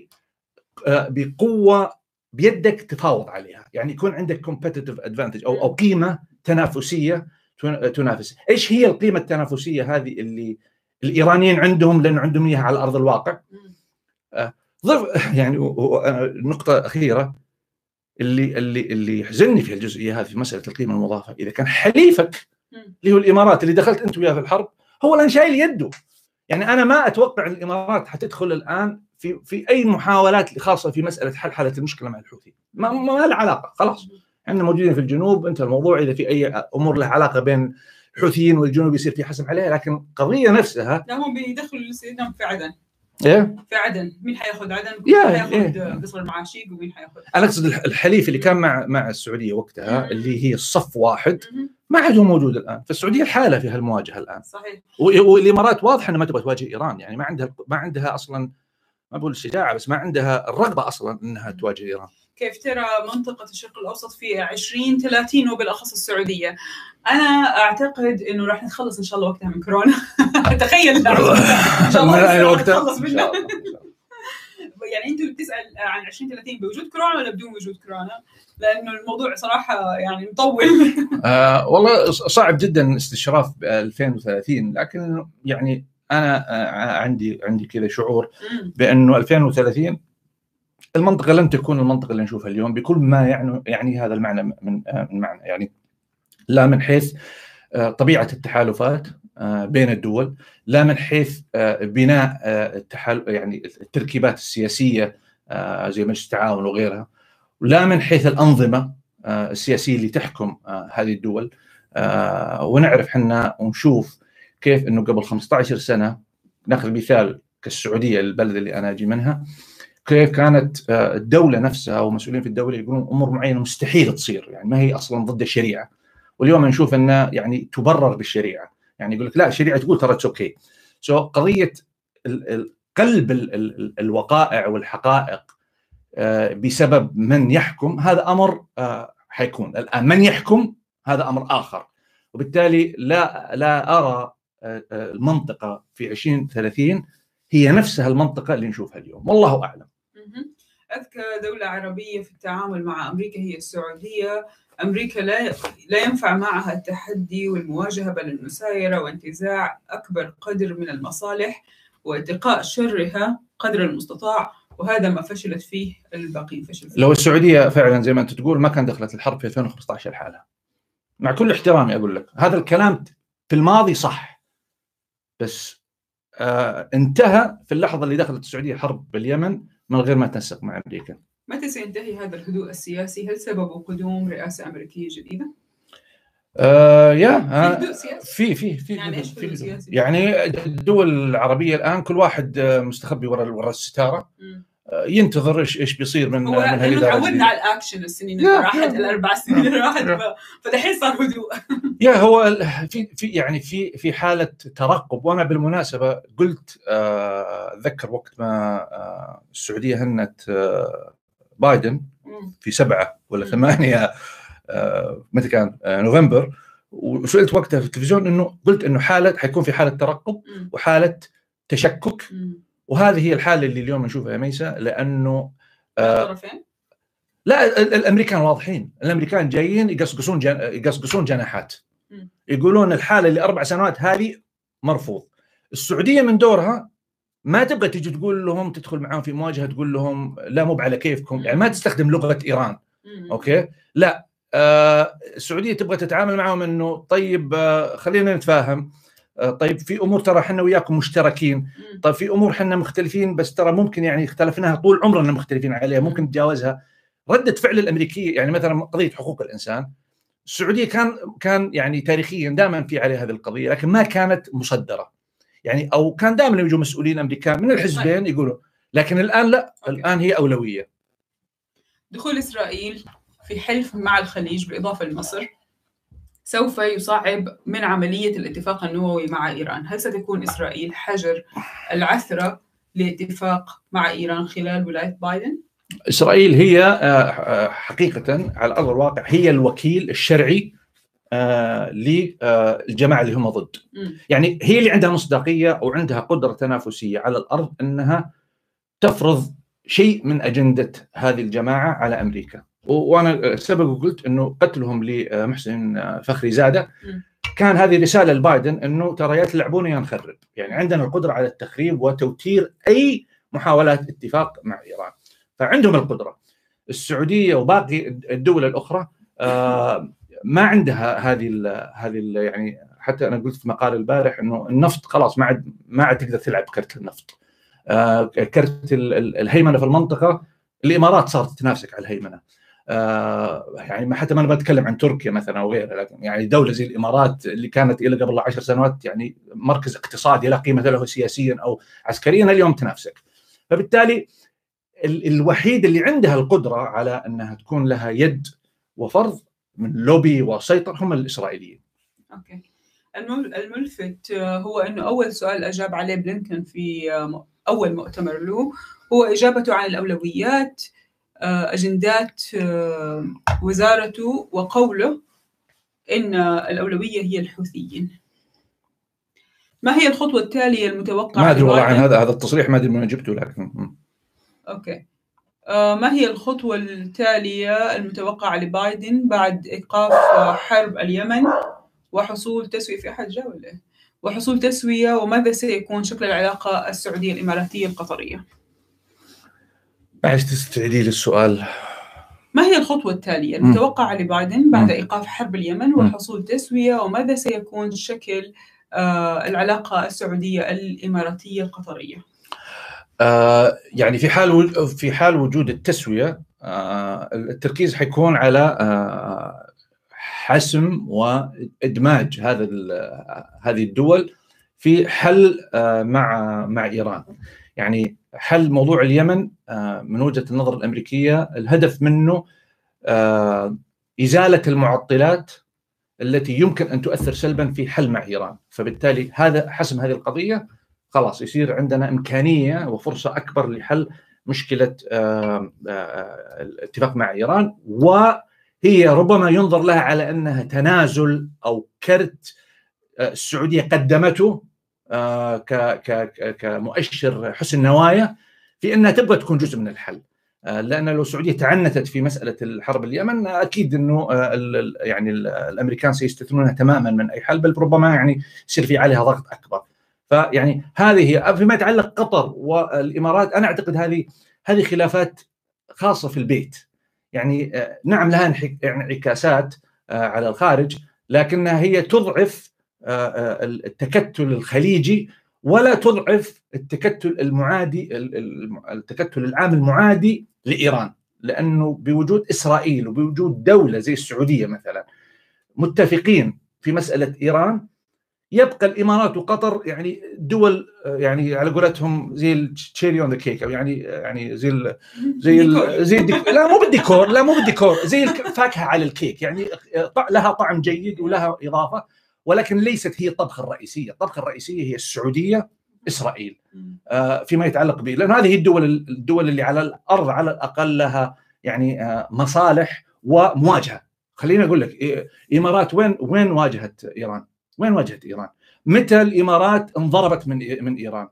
آه، بقوة بيدك تفاوض عليها، يعني يكون عندك كومبتيتيف ادفانتج أو أو قيمة تنافسية تن- تنافس، إيش هي القيمة التنافسية هذه اللي الإيرانيين عندهم لأنه عندهم إياها على أرض الواقع؟ مم. ضرب يعني نقطة أخيرة اللي اللي اللي يحزنني في الجزئية هذه في مسألة القيمة المضافة إذا كان حليفك. اللي هو الإمارات اللي دخلت أنت وياه في الحرب هو الآن شايل يده يعني أنا ما أتوقع أن الإمارات حتدخل الآن في في أي محاولات خاصة في مسألة حل حالة المشكلة مع الحوثي. ما ما ما له علاقة خلاص. إحنا موجودين في الجنوب أنت الموضوع إذا في أي أمور لها علاقة بين الحوثيين والجنوب يصير في حسم عليها لكن القضية نفسها لا هم بيدخلوا في عدن إيه. في عدن. مين حياخذ عدن؟ يا- مين حياخذ إيه. قصر المعاشيق ومين حياخذ أنا أقصد الح- الحليف اللي كان مع مع السعودية وقتها. اللي هي الصف واحد. ما عاد هو موجود الآن. فالسعوديه الحالة في هالمواجهه الآن. صحيح. والإمارات واضح إنها ما تبغى تواجه إيران. يعني ما عندها ما عندها أصلا ما بقول الشجاعه بس ما عندها الرغبة أصلا إنها تواجه إيران. كيف ترى منطقة الشرق الأوسط في 2030 وبالأخص السعودية؟ أنا أعتقد أنه راح نتخلص إن شاء الله وقتها من كورونا. تخيل. إن شاء الله نتخلص إن منها. يعني أنت اللي بتسأل عن 2030 بوجود كورونا ولا بدون وجود كورونا؟ لأنه الموضوع صراحة يعني مطول. آه والله صعب جدا استشراف ب 2030 لكن يعني أنا آه عندي عندي كذا شعور بأنه 2030 المنطقة لن تكون المنطقة اللي نشوفها اليوم بكل ما يعني يعني هذا المعنى من من معنى. يعني لا من حيث آه، طبيعة التحالفات آه، بين الدول لا من حيث آه، بناء آه، التحال يعني التركيبات السياسية زي مجلس التعاون وغيرها ولا من حيث الأنظمة السياسية اللي تحكم هذه الدول. ونعرف إحنا ونشوف كيف إنه قبل 15 سنة نأخذ مثال كالسعودية البلد اللي أنا أجي منها كيف كانت آه، الدولة نفسها ومسؤولين في الدولة يقولون أمور معينة مستحيل تصير يعني ما هي أصلا ضد الشريعة. واليوم نشوف أنها يعني تبرر بالشريعة. يعني يقول لك لا الشريعة تقول ترى it's okay so قضية قلب ال- ال- الوقائع والحقائق آه، بسبب من يحكم هذا أمر آه، حيكون. الآن من يحكم هذا أمر آخر. وبالتالي لا لا أرى المنطقة في 2030 هي نفسها المنطقة اللي نشوفها اليوم. والله أعلم. أذكى دولة عربية في التعامل مع أمريكا هي السعودية. أمريكا لا لا ينفع معها التحدي والمواجهة بل المسايرة وانتزاع أكبر قدر من المصالح وإتقاء شرها قدر المستطاع. وهذا ما فشلت فيه الباقين فشل فيه. لو السعودية فعلا زي ما أنت تقول ما كان دخلت الحرب في 2015 لحالها. مع كل احترامي أقول لك هذا الكلام في الماضي صح بس آه انتهى في اللحظة اللي دخلت السعودية حرب باليمن. من غير ما تنسق مع أمريكا متى سينتهي هذا الهدوء السياسي؟ هل سببه قدوم رئاسة أمريكية جديدة؟ آه يا في آه؟ في في في يعني؟ يعني الدول العربية الآن كل واحد آه، مستخبي ورا ورا الستارة. ينتظر إيش إيش بيصير من هو من هالإدارة تعودنا. على الأكشن السنين اللي راحت الأربع سنين اللي راحت يا. ف- فدحين صار هدوء يا هو في في يعني في في حالة ترقب وأنا بالمناسبة قلت آه، أتذكر وقت ما آه، السعودية هنت آه، بايدن. في سبعة ولا. ثمانية آه، متى كان؟ آه، نوفمبر وسئلت وقتها في التلفزيون إنه قلت إنه حالة حيكون في حالة ترقب. وحالة تشكك. وهذه هي الحالة اللي اليوم نشوفها يا ميسا لأنه آه،؟ لا ال- الأمريكان واضحين. الأمريكان جايين يقصقصون جن... يقصقصون جناحات. يقولون الحالة اللي أربع سنوات هذه مرفوض. السعودية من دورها ما تبغى تجي تقول لهم تدخل معاهم في مواجهة تقول لهم لا مو على كيفكم يعني ما تستخدم لغة إيران. أوكي؟ لا آه السعودية تبغى تتعامل معهم إنه طيب آه خلينا نتفاهم. آه طيب في أمور ترى إحنا وياكم مشتركين. طيب في أمور إحنا مختلفين بس ترى ممكن يعني اختلفناها طول عمرنا مختلفين عليها ممكن نتجاوزها ردة فعل الأمريكية يعني مثلا قضية حقوق الإنسان السعودية كان كان يعني تاريخيا دائما في عليها هذه القضية لكن ما كانت مصدرة. يعني أو كان دائما يجوا مسؤولين أمريكان من الحزبين يقولوا لكن الآن لا. الآن هي أولوية. دخول إسرائيل في حلف مع الخليج بالإضافة لمصر. سوف يصعب من عملية الاتفاق النووي مع إيران هل ستكون إسرائيل حجر العثرة لاتفاق مع إيران خلال ولاية بايدن؟ إسرائيل هي آه، آه، حقيقة على أرض الواقع هي الوكيل الشرعي آه، للجماعة اللي هم ضد. يعني هي اللي عندها مصداقية وعندها قدرة تنافسية على الأرض إنها تفرض شيء من أجندة هذه الجماعة على أمريكا و- وأنا سبق وقلت إنه قتلهم لمحسن فخري زادة. كان هذه رسالة لبايدن إنه ترى يا تلعبون يا نخرب. يعني عندنا القدرة على التخريب وتوتير أي محاولات اتفاق مع إيران. فعندهم القدرة. السعودية وباقي الدول الأخرى آه، ما عندها هذه ال هذه ال يعني حتى أنا قلت في مقال البارح إنه النفط خلاص ما عاد ما عاد تقدر تلعب كرت النفط. آه، كرت ال- ال- الهيمنة في المنطقة الإمارات صارت تنافسك على الهيمنة. آه، يعني ما حتى ما أنا بتكلم عن تركيا مثلا أو غيرها لكن يعني دولة زي الإمارات اللي كانت إلى قبل عشر سنوات يعني مركز اقتصادي لا قيمة له سياسيا أو عسكريا اليوم تنافسك. فبالتالي ال- الوحيد اللي عندها القدرة على أنها تكون لها يد وفرض من لوبي وسيطر هم الإسرائيليين. المل- الملفت آه، هو أنه أول سؤال أجاب عليه بلينكن في آه، أول مؤتمر له هو إجابته عن الأولويات آه، أجندات آه، وزارته وقوله إن الأولوية هي الحوثيين ما هي الخطوة التالية المتوقعة ما أدري والله عن؟ هذا هذا التصريح ما أدري من جبته لكن. أوكي آه، ما هي الخطوة التالية المتوقعة لبايدن بعد إيقاف آه، حرب اليمن وحصول تسوية في أحد جاء ولا؟ وحصول تسوية وماذا سيكون شكل العلاقة السعودية الإماراتية القطرية؟ معلش تستعيدي لي السؤال ما هي الخطوة التالية. المتوقعة لبايدن بعد. إيقاف حرب اليمن. وحصول تسوية وماذا سيكون شكل آه، العلاقة السعودية الإماراتية القطرية؟ آه يعني في حال في حال وجود التسوية آه التركيز حيكون على آه حسم وإدماج هذا هذه الدول في حل آه مع مع إيران يعني حل موضوع اليمن آه من وجهة النظر الأمريكية الهدف منه آه إزالة المعطلات التي يمكن أن تؤثر سلبا في حل مع إيران، فبالتالي هذا حسم هذه القضية خلاص يصير عندنا إمكانية وفرصة أكبر لحل مشكلة آه، الاتفاق مع إيران. وهي ربما ينظر لها على أنها تنازل أو كرت السعودية قدمته. كمؤشر حسن نوايا في أنها تبغى تكون جزء من الحل. لأن لو السعودية تعنتت في مسألة الحرب اليمن أكيد إنه يعني الأمريكان سيستثنونها تماما من أي حل بل ربما يعني يصير في عليها ضغط أكبر. فيعني هذه فيما يتعلق قطر والإمارات أنا أعتقد هذه هذه خلافات خاصة في البيت يعني آه، نعم لها انعكاسات آه، على الخارج لكنها هي تضعف آه، التكتل الخليجي ولا تضعف التكتل المعادي التكتل العام المعادي لإيران لأنه بوجود إسرائيل وبوجود دولة زي السعودية مثلا متفقين في مسألة إيران. يبقى الإمارات وقطر يعني دول يعني على قولتهم زي ال cherry on the cake أو يعني يعني زي ال زي ال زي الديكور لا مو بالديكور لا مو بالديكور زي الفاكهه على الكيك يعني لها طعم جيد ولها إضافة. ولكن ليست هي الطبخة الرئيسية، الطبخة الرئيسية هي السعودية إسرائيل آه فيما يتعلق به لأن هذه الدول الدول اللي على الأرض على الأقل لها يعني آه مصالح ومواجهة خليني أقول لك إمارات وين وين واجهت إيران؟ وين واجهت إيران؟ متى الإمارات انضربت من من إيران؟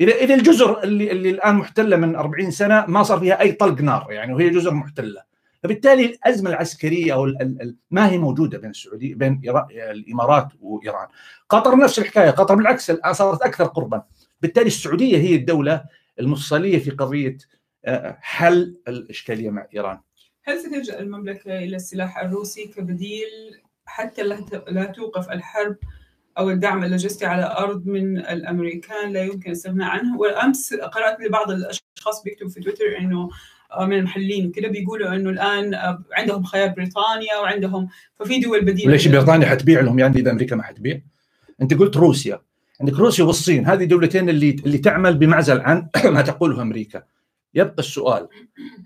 إذا إذا الجزر اللي اللي الآن محتلة من 40 سنة ما صار فيها أي طلق نار يعني وهي جزر محتلة فبالتالي الأزمة العسكرية أو ما هي موجودة بين السعوديه بين الإمارات وإيران. قطر نفس الحكاية قطر بالعكس الآن صارت أكثر قربا. بالتالي السعودية هي الدولة المفصلية في قضية آه، حل الإشكالية مع إيران. هل ستلجأ المملكة إلى السلاح الروسي كبديل حتى لا توقف الحرب أو الدعم اللوجستي على أرض من الأمريكان لا يمكن الاستغناء عنه؟ والأمس قرأت لبعض الأشخاص بيكتبوا في تويتر إنه من المحللين وكذا بيقولوا إنه الآن آه، عندهم خيار بريطانيا وعندهم ففي دول بديلة ليش بريطانيا حتبيع لهم؟ يعني إذا أمريكا ما حتبيع؟ أنت قلت روسيا. عندك روسيا والصين هذه دولتين اللي اللي تعمل بمعزل عن ما تقوله أمريكا. يبقى السؤال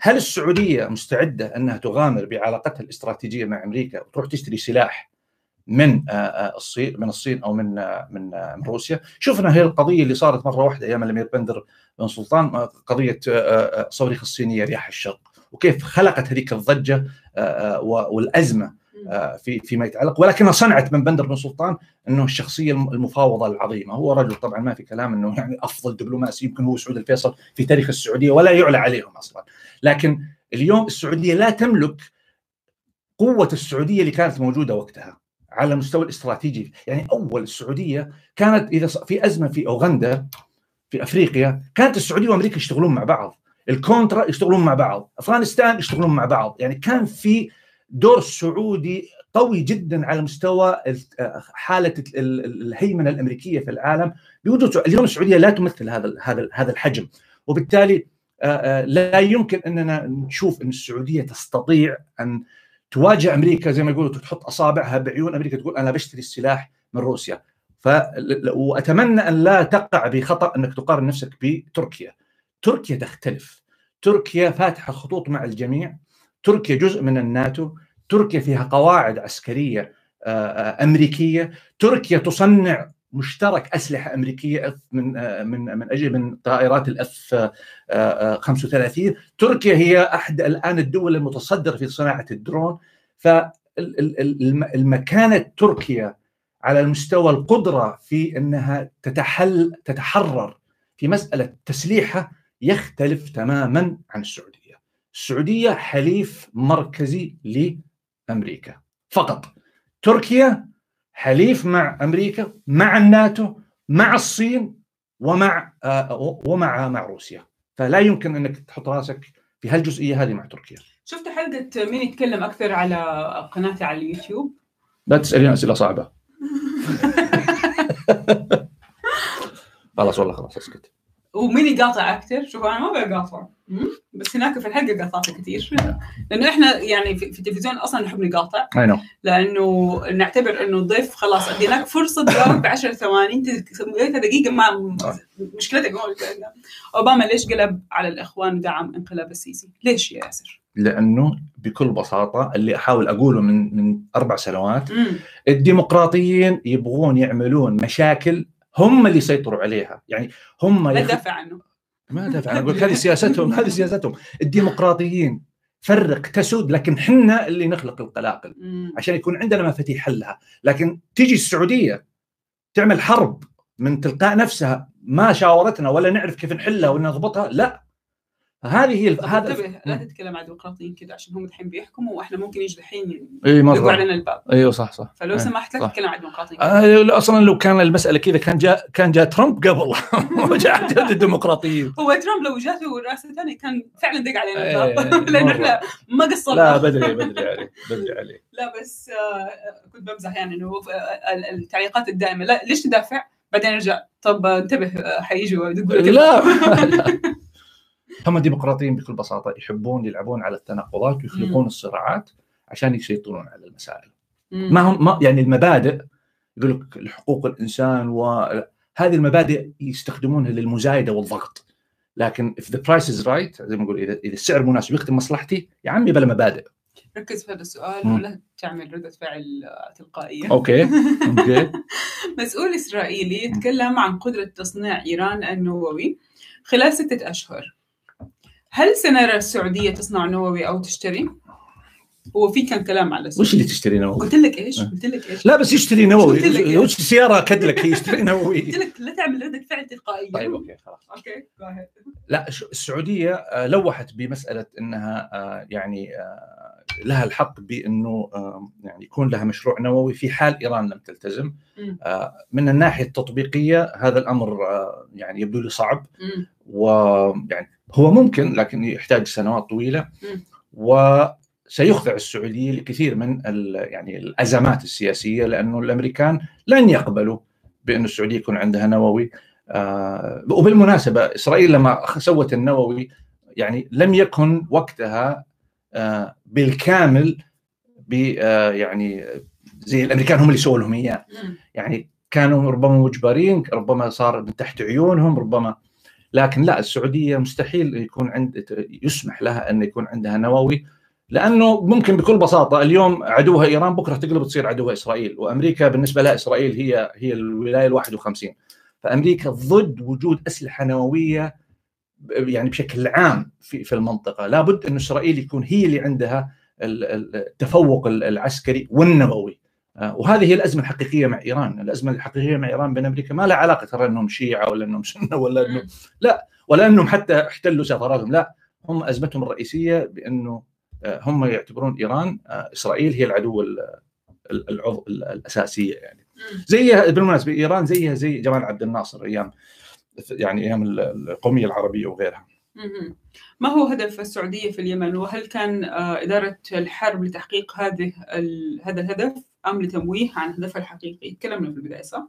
هل السعودية مستعدة أنها تغامر بعلاقتها الاستراتيجية مع أمريكا وتروح تشتري سلاح من آه، آه، الصين من الصين أو من آه، من من روسيا. شفنا هي القضية اللي صارت مرة واحدة أيام الأمير بندر بن سلطان قضية صواريخ الصينية رياح الشرق وكيف خلقت هذيك الضجة والأزمة في فيما يتعلق. ولكنها صنعت من بندر بن سلطان أنه الشخصية المفاوضة العظيمة. هو رجل طبعا ما في كلام أنه يعني أفضل دبلوماسي يمكن هو سعود الفيصل في تاريخ السعودية ولا يعلى عليهم أصلا. لكن اليوم السعودية لا تملك قوة السعودية اللي كانت موجودة وقتها. على المستوى الاستراتيجي. يعني أول السعودية كانت إذا في أزمة في أوغندا في أفريقيا كانت السعودية وأمريكا يشتغلون مع بعض. الكونترا يشتغلون مع بعض. أفغانستان يشتغلون مع بعض. يعني كان في دور سعودي قوي جدا على مستوى حالة الهيمنة الأمريكية في العالم بوجود اليوم السعودية لا تمثل هذا هذا هذا الحجم. وبالتالي لا يمكن أننا نشوف إن السعودية تستطيع أن تواجه أمريكا زي ما يقولوا تحط أصابعها بعيون أمريكا تقول أنا بشتري السلاح من روسيا. ف وأتمنى أن لا تقع بخطأ أنك تقارن نفسك بتركيا. تركيا تختلف. تركيا فاتحة خطوط مع الجميع. تركيا جزء من الناتو. تركيا فيها قواعد عسكرية أمريكية. تركيا تصنع مشترك أسلحة أمريكية من آه، من من أجل من طائرات الاف 35 تركيا هي أحد الآن الدول المتصدرة في صناعة الدرون. فالمكانه تركيا على المستوى القدرة في إنها تتحل تتحرر في مسألة تسليحها يختلف تماما عن السعودية. السعودية حليف مركزي لأمريكا. فقط تركيا حليف مع أمريكا مع الناتو مع الصين ومع آه ومع مع روسيا. فلا يمكن أنك تحط راسك في هالجزئية هذه مع تركيا. شفت حلقة مين يتكلم أكثر على قناتي على اليوتيوب؟ لا تسألين أسئلة صعبة. خلاص والله خلاص أسكت. ومين يقاطع أكثر شوف أنا ما بقاطع بس هناك في الحلقة قاطعت كثير لأنه إحنا يعني في, التلفزيون أصلا نحب نقاطع. لأنه نعتبر إنه الضيف خلاص اديناك فرصة تجاوب ب 10 ثواني. أنت سويتها دقيقة ما مشكلتك أوباما ليش قلب على الإخوان ودعم انقلاب السيسي؟ ليش يا ياسر؟ لأنه بكل بساطة اللي أحاول أقوله من من أربع سنوات. الديمقراطيين يبغون يعملون مشاكل هم اللي يسيطروا عليها. يعني هم لا يخ... تدافع عنه. ما دافع لك هذه سياستهم هذه سياستهم. الديمقراطيين فرق تسود لكن حنا اللي نخلق القلاقل. عشان يكون عندنا مفاتيح حلها. لكن تيجي السعودية تعمل حرب من تلقاء نفسها ما شاورتنا ولا نعرف كيف نحلها ولا نضبطها لا. هذه هي الف... هذا انتبه لا تتكلم عن الديمقراطيين كذا عشان هم الحين بيحكموا وإحنا ممكن يجي الحين إي يدقوا علينا الباب. إيوه صح صح. فلو إيه، سمحت لا. تتكلم عن الديمقراطيين. آه لا، أصلا لو كان المسألة كذا كان جاء كان جاء ترامب قبل. وجاء جاء الديمقراطيين. هو ترامب لو جاته رئاسة ثانية كان فعلا دق علينا إيه، الباب. لأنه مرة. إحنا ما قصرنا. لا بدري بدري عليه بدري عليه لا بس آه، كنت بمزح يعني إنه آه، ال- التعليقات الدائمة. لا ليش تدافع؟ بعدين أرجع. طب انتبه حيجوا يدقوا لك لا. هم الديمقراطيين بكل بساطة يحبون يلعبون على التناقضات ويخلقون الصراعات عشان يسيطرون على المسائل. مم. ما هم ما يعني المبادئ يقول لك حقوق الإنسان وهذه المبادئ يستخدمونها للمزايدة والضغط. لكن if the price is right زي ما نقول اذا إذا السعر مناسب يخدم مصلحتي يا عمي بلا مبادئ. ركز في هذا السؤال مم. ولا تعمل ردة فعل تلقائية. Okay. Okay. مسؤول إسرائيلي يتكلم عن قدرة تصنيع إيران النووي خلال ستة أشهر. هل سنرى السعودية تصنع نووي أو تشتري؟ هو في كان كلام على وش اللي تشتري نووي؟ قلت لك إيش؟ قلت لك إيش؟ لا بس يشتري نووي لك؟ وش سيارة كدلك هي يشتري نووي قلت لك لا تعمل ردة فعل تلقائية طيب okay خلاص okay. لا السعودية آه، لوحت بمسألة إنها آه، يعني آه، لها الحق بأنه يعني يكون لها مشروع نووي في حال إيران لم تلتزم من الناحية التطبيقية هذا الأمر يعني يبدو لي صعب. ويعني هو ممكن لكن يحتاج سنوات طويلة. وسيخضع السعودية لكثير من يعني الأزمات السياسية لأنه الأمريكان لن يقبلوا بأن السعودية يكون عندها نووي آه، وبالمناسبة إسرائيل لما سوت النووي يعني لم يكن وقتها آه، بالكامل ب آه، يعني زي الأمريكان هم اللي سووا لهم إياه. يعني كانوا ربما مجبرين ربما صار من تحت عيونهم ربما لكن لا السعودية مستحيل يكون عند يسمح لها أن يكون عندها نووي لأنه ممكن بكل بساطة اليوم عدوها إيران بكرة تقلب تصير عدوها إسرائيل وأمريكا بالنسبة لها إسرائيل هي هي الولاية ال 51 فأمريكا ضد وجود أسلحة نووية يعني بشكل عام في في المنطقة. لابد أن إسرائيل يكون هي اللي عندها ال- ال- التفوق العسكري والنووي. وهذه هي الأزمة الحقيقية مع إيران، الأزمة الحقيقية مع إيران بين أمريكا ما لها علاقة ترى إنهم شيعة ولا إنهم سنة ولا انه لا ولا إنهم حتى احتلوا سفاراتهم، لا هم أزمتهم الرئيسية بأنه آه، هم يعتبرون إيران آه، إسرائيل هي العدو ال- ال- العضو ال- الأساسية يعني. زيها بالمناسبة إيران زيها زي جمال عبد الناصر أيام يعني أيام ال- القومية العربية وغيرها. ما هو هدف السعودية في اليمن؟ وهل كان آه، إدارة الحرب لتحقيق هذه هذا الهدف؟ أم لتمويه عن هدفها الحقيقي؟ تكلمنا في البداية صح؟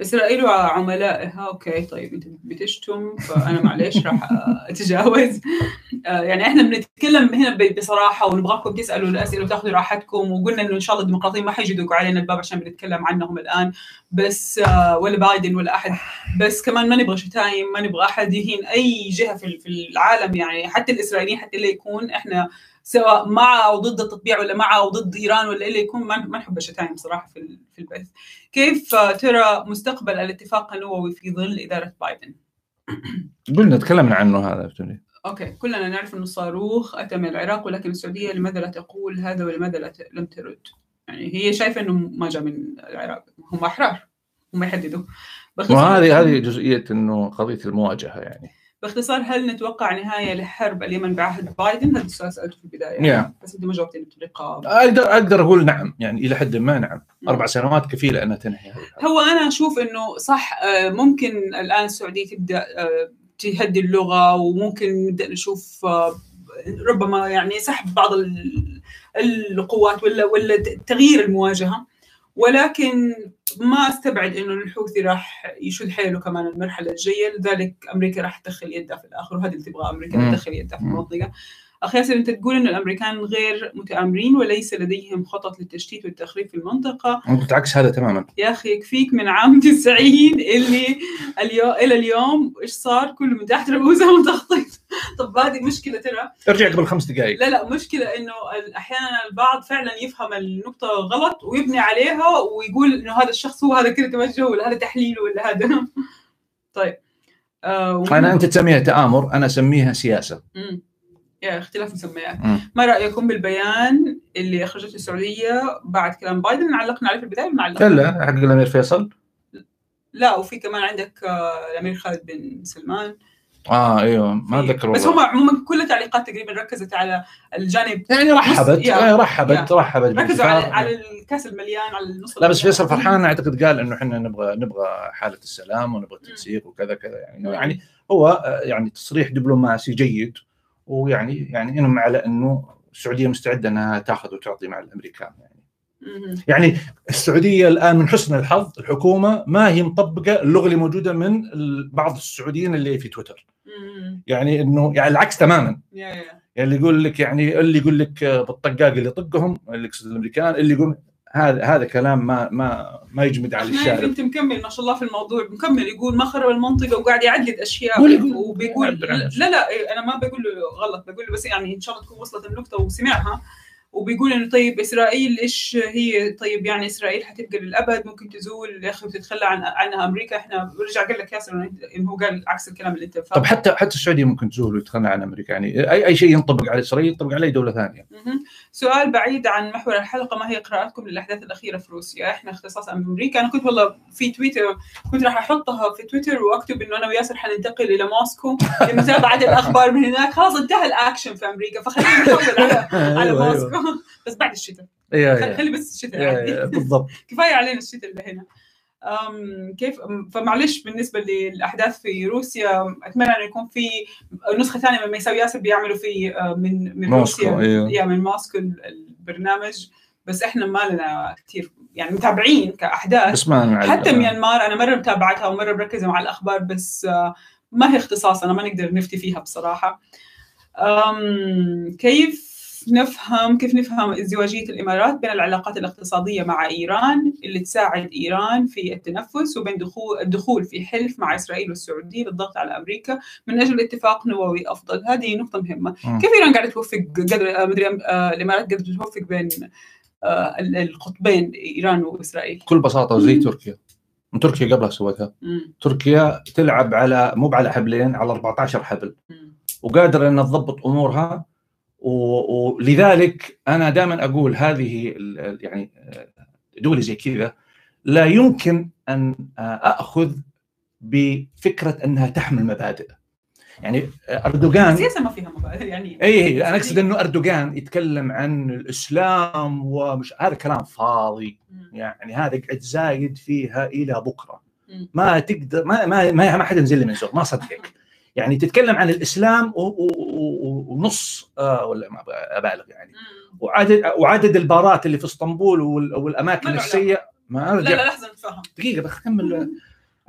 إسرائيل وعملائها okay طيب أنت بتشتم فأنا معلش راح أتجاوز آه، يعني إحنا بنتكلم هنا بصراحة ونبغاكم تسألوا الأسئلة وتأخذوا راحتكم وقلنا إنه إن شاء الله الديمقراطيين ما حيجوا يدقوا علينا الباب عشان بنتكلم عنهم الآن بس آه، ولا بايدن ولا أحد بس كمان ما نبغى شتايم ما نبغى أحد يهين أي جهة في في العالم يعني حتى الإسرائيليين حتى اللي يكون إحنا سواء مع أو ضد التطبيع ولا مع أو ضد إيران ولا اللي يكون ما ما نحب الشتايم صراحة في في البث. كيف آه، ترى مستقبل الاتفاق النووي في ظل إدارة بايدن؟ قلنا تكلمنا عنه هذا بتوني. أوكي كلنا نعرف إنه الصاروخ اتى من العراق ولكن السعودية لماذا لا تقول هذا ولماذا لا لم ترد؟ يعني هي شايفة إنه ما جاء من العراق هم أحرار هم يحددوا وهذه هذه جزئية إنه قضية المواجهة يعني. باختصار هل نتوقع نهاية لحرب اليمن بعهد بايدن؟ هذا السؤال سألته في البداية Yeah. بس أنت ما جاوبتني بطريقه أقدر أقدر أقول نعم يعني إلى حد ما نعم أربع سنوات كفيلة انها تنهي. هو أنا أشوف إنه صح آه، ممكن الآن السعودية تبدأ آه، تهدي اللغة وممكن نبدأ نشوف آه، ربما يعني سحب بعض ال- القوات ولا ولا تغيير المواجهة ولكن ما أستبعد إنه الحوثي راح يشد حيله كمان المرحلة الجاية لذلك أمريكا راح تدخل يدها في الآخر وهذا اللي تبغاه أمريكا. تدخل يدها في. المنطقة. اخ ياسر أنت تقول ان الأمريكان غير متآمرين وليس لديهم خطط للتشتيت والتخريب في المنطقة؟ أنت تعكس هذا تماما. يا أخي يكفيك من عام 90 اللي اليوم إلى اليوم إيش صار؟ كله من تحت رؤوسهم تخطيط طب هذه مشكله ترى. ارجع قبل خمس دقائق لا لا مشكلة إنه أحيانا البعض فعلا يفهم النقطة غلط ويبني عليها ويقول إنه هذا الشخص هو هذا كذا توجه ولا هذا تحليل ولا هذا. طيب. آه أنا أنت تسميها تآمر أنا أسميها سياسة. مم. يا اختلاف مسميات. مم. ما رأيكم بالبيان اللي أخرجته السعودية بعد كلام بايدن؟ علقنا عليه في البداية ما علقنا؟ لا حق الامير فيصل؟ لا وفي كمان عندك آه، الأمير خالد بن سلمان. آه أيوه ما في- أتذكر بس. هم عموما كل التعليقات تقريبا ركزت على الجانب يعني رحبت يا- آه، رحبت رحبت ركزوا على. على الكاس المليان على النص لا بس. فيصل فرحان أعتقد قال إنه إحنا نبغى نبغى حالة السلام ونبغى التنسيق وكذا كذا يعني يعني هو آه، يعني تصريح دبلوماسي جيد ويعني يعني إنهم على إنه السعودية مستعدة إنها تاخذ وتعطي مع الأمريكان يعني. يعني السعودية الآن من حسن الحظ الحكومة ما هي مطبقة اللغة اللي موجودة من بعض السعوديين اللي في تويتر. يعني إنه يعني العكس تماما. يعني اللي يقول لك يعني اللي يقول لك بالطقاق اللي يطقهم اللي يقصد الأمريكان اللي يقول هذا هذا كلام ما ما ما يجمد على الشارع. أنت مكمل ما شاء الله في الموضوع. مكمل. يقول ما خرب المنطقة وقاعد يعدد أشياء. وبيقول. لا لا إيه، أنا ما بقول له غلط. بقول له بس يعني إن شاء الله تكون وصلت النقطة وسمعها. وبيقول إنه طيب إسرائيل إيش هي؟ طيب يعني إسرائيل حتبقى للأبد ممكن تزول. يا أخي وتتخلى عن عنها أمريكا. إحنا برجع قال لك ياسر إنه هو قال عكس الكلام اللي أنت طب حتى حتى السعودية ممكن تزول ويتخلى عن أمريكا. يعني اي أي شيء ينطبق على إسرائيل ينطبق على أي دولة ثانية. مهم. سؤال بعيد عن محور الحلقة. ما هي قراءتكم للأحداث الأخيرة في روسيا؟ إحنا اختصاص أمريكا. أنا كنت والله في تويتر كنت راح أحطها في تويتر وأكتب إنه أنا وياسر حننتقل إلى موسكو. لمتابعه الأخبار من هناك خلاص انتهى الأكشن في أمريكا. فخلينا نحول على على أيوة، موسكو. بس بعد الشتاء. خلي بس الشتاء يعني. بالضبط. كفاية علينا الشتاء اللي هنا. أم كيف فمعلش بالنسبة للأحداث في روسيا أتمنى انه يكون في نسخة ثانية من ميساوي ياسر بيعملوا في آه، من من موسكو، روسيا. أيوه. يا من موسكو ال- البرنامج. بس إحنا ما لنا كثير يعني متابعين كأحداث. بس ما. حتى ميانمار أنا مرة متابعتها ومرة مركزة مع الأخبار بس آه، ما هي اختصاصنا ما نقدر نفتي فيها بصراحة. أم كيف نفهم كيف نفهم ازدواجيه الإمارات بين العلاقات الاقتصادية مع إيران اللي تساعد إيران في التنفس وبين دخول الدخول في حلف مع إسرائيل والسعودية للضغط على أمريكا من أجل اتفاق نووي أفضل هذه نقطة مهمة. كيف إيران قاعدة توفق قدر آه، مدري آه، الإمارات قاعدة توفق بين آه، ال- القطبين إيران وإسرائيل بكل بساطة زي. تركيا تركيا قبلها سوتها. تركيا تلعب على مو على حبلين على 14 حبل. وقادرة إنها تضبط أمورها ولذلك أنا دائما أقول هذه يعني آه، دول زي كذا لا يمكن أن آه، أخذ بفكرة أنها تحمل مبادئ. يعني آه، أردوغان السياسة ما فيها مبادئ يعني. اي اي أنا أقصد إنه أردوغان يتكلم عن الإسلام ومش هذا كلام فاضي. يعني هذا قاعد زايد فيها إلى بكرة. ما تقدر ما ما ما, ما حد ينزل من زور ما صدقك. يعني تتكلم عن الإسلام ونص آه ولا ما أبالغ يعني. وعدد وعدد البارات اللي في إسطنبول وال- والأماكن السيئه ما لا لا لحظه نتفهم دقيقة بكمل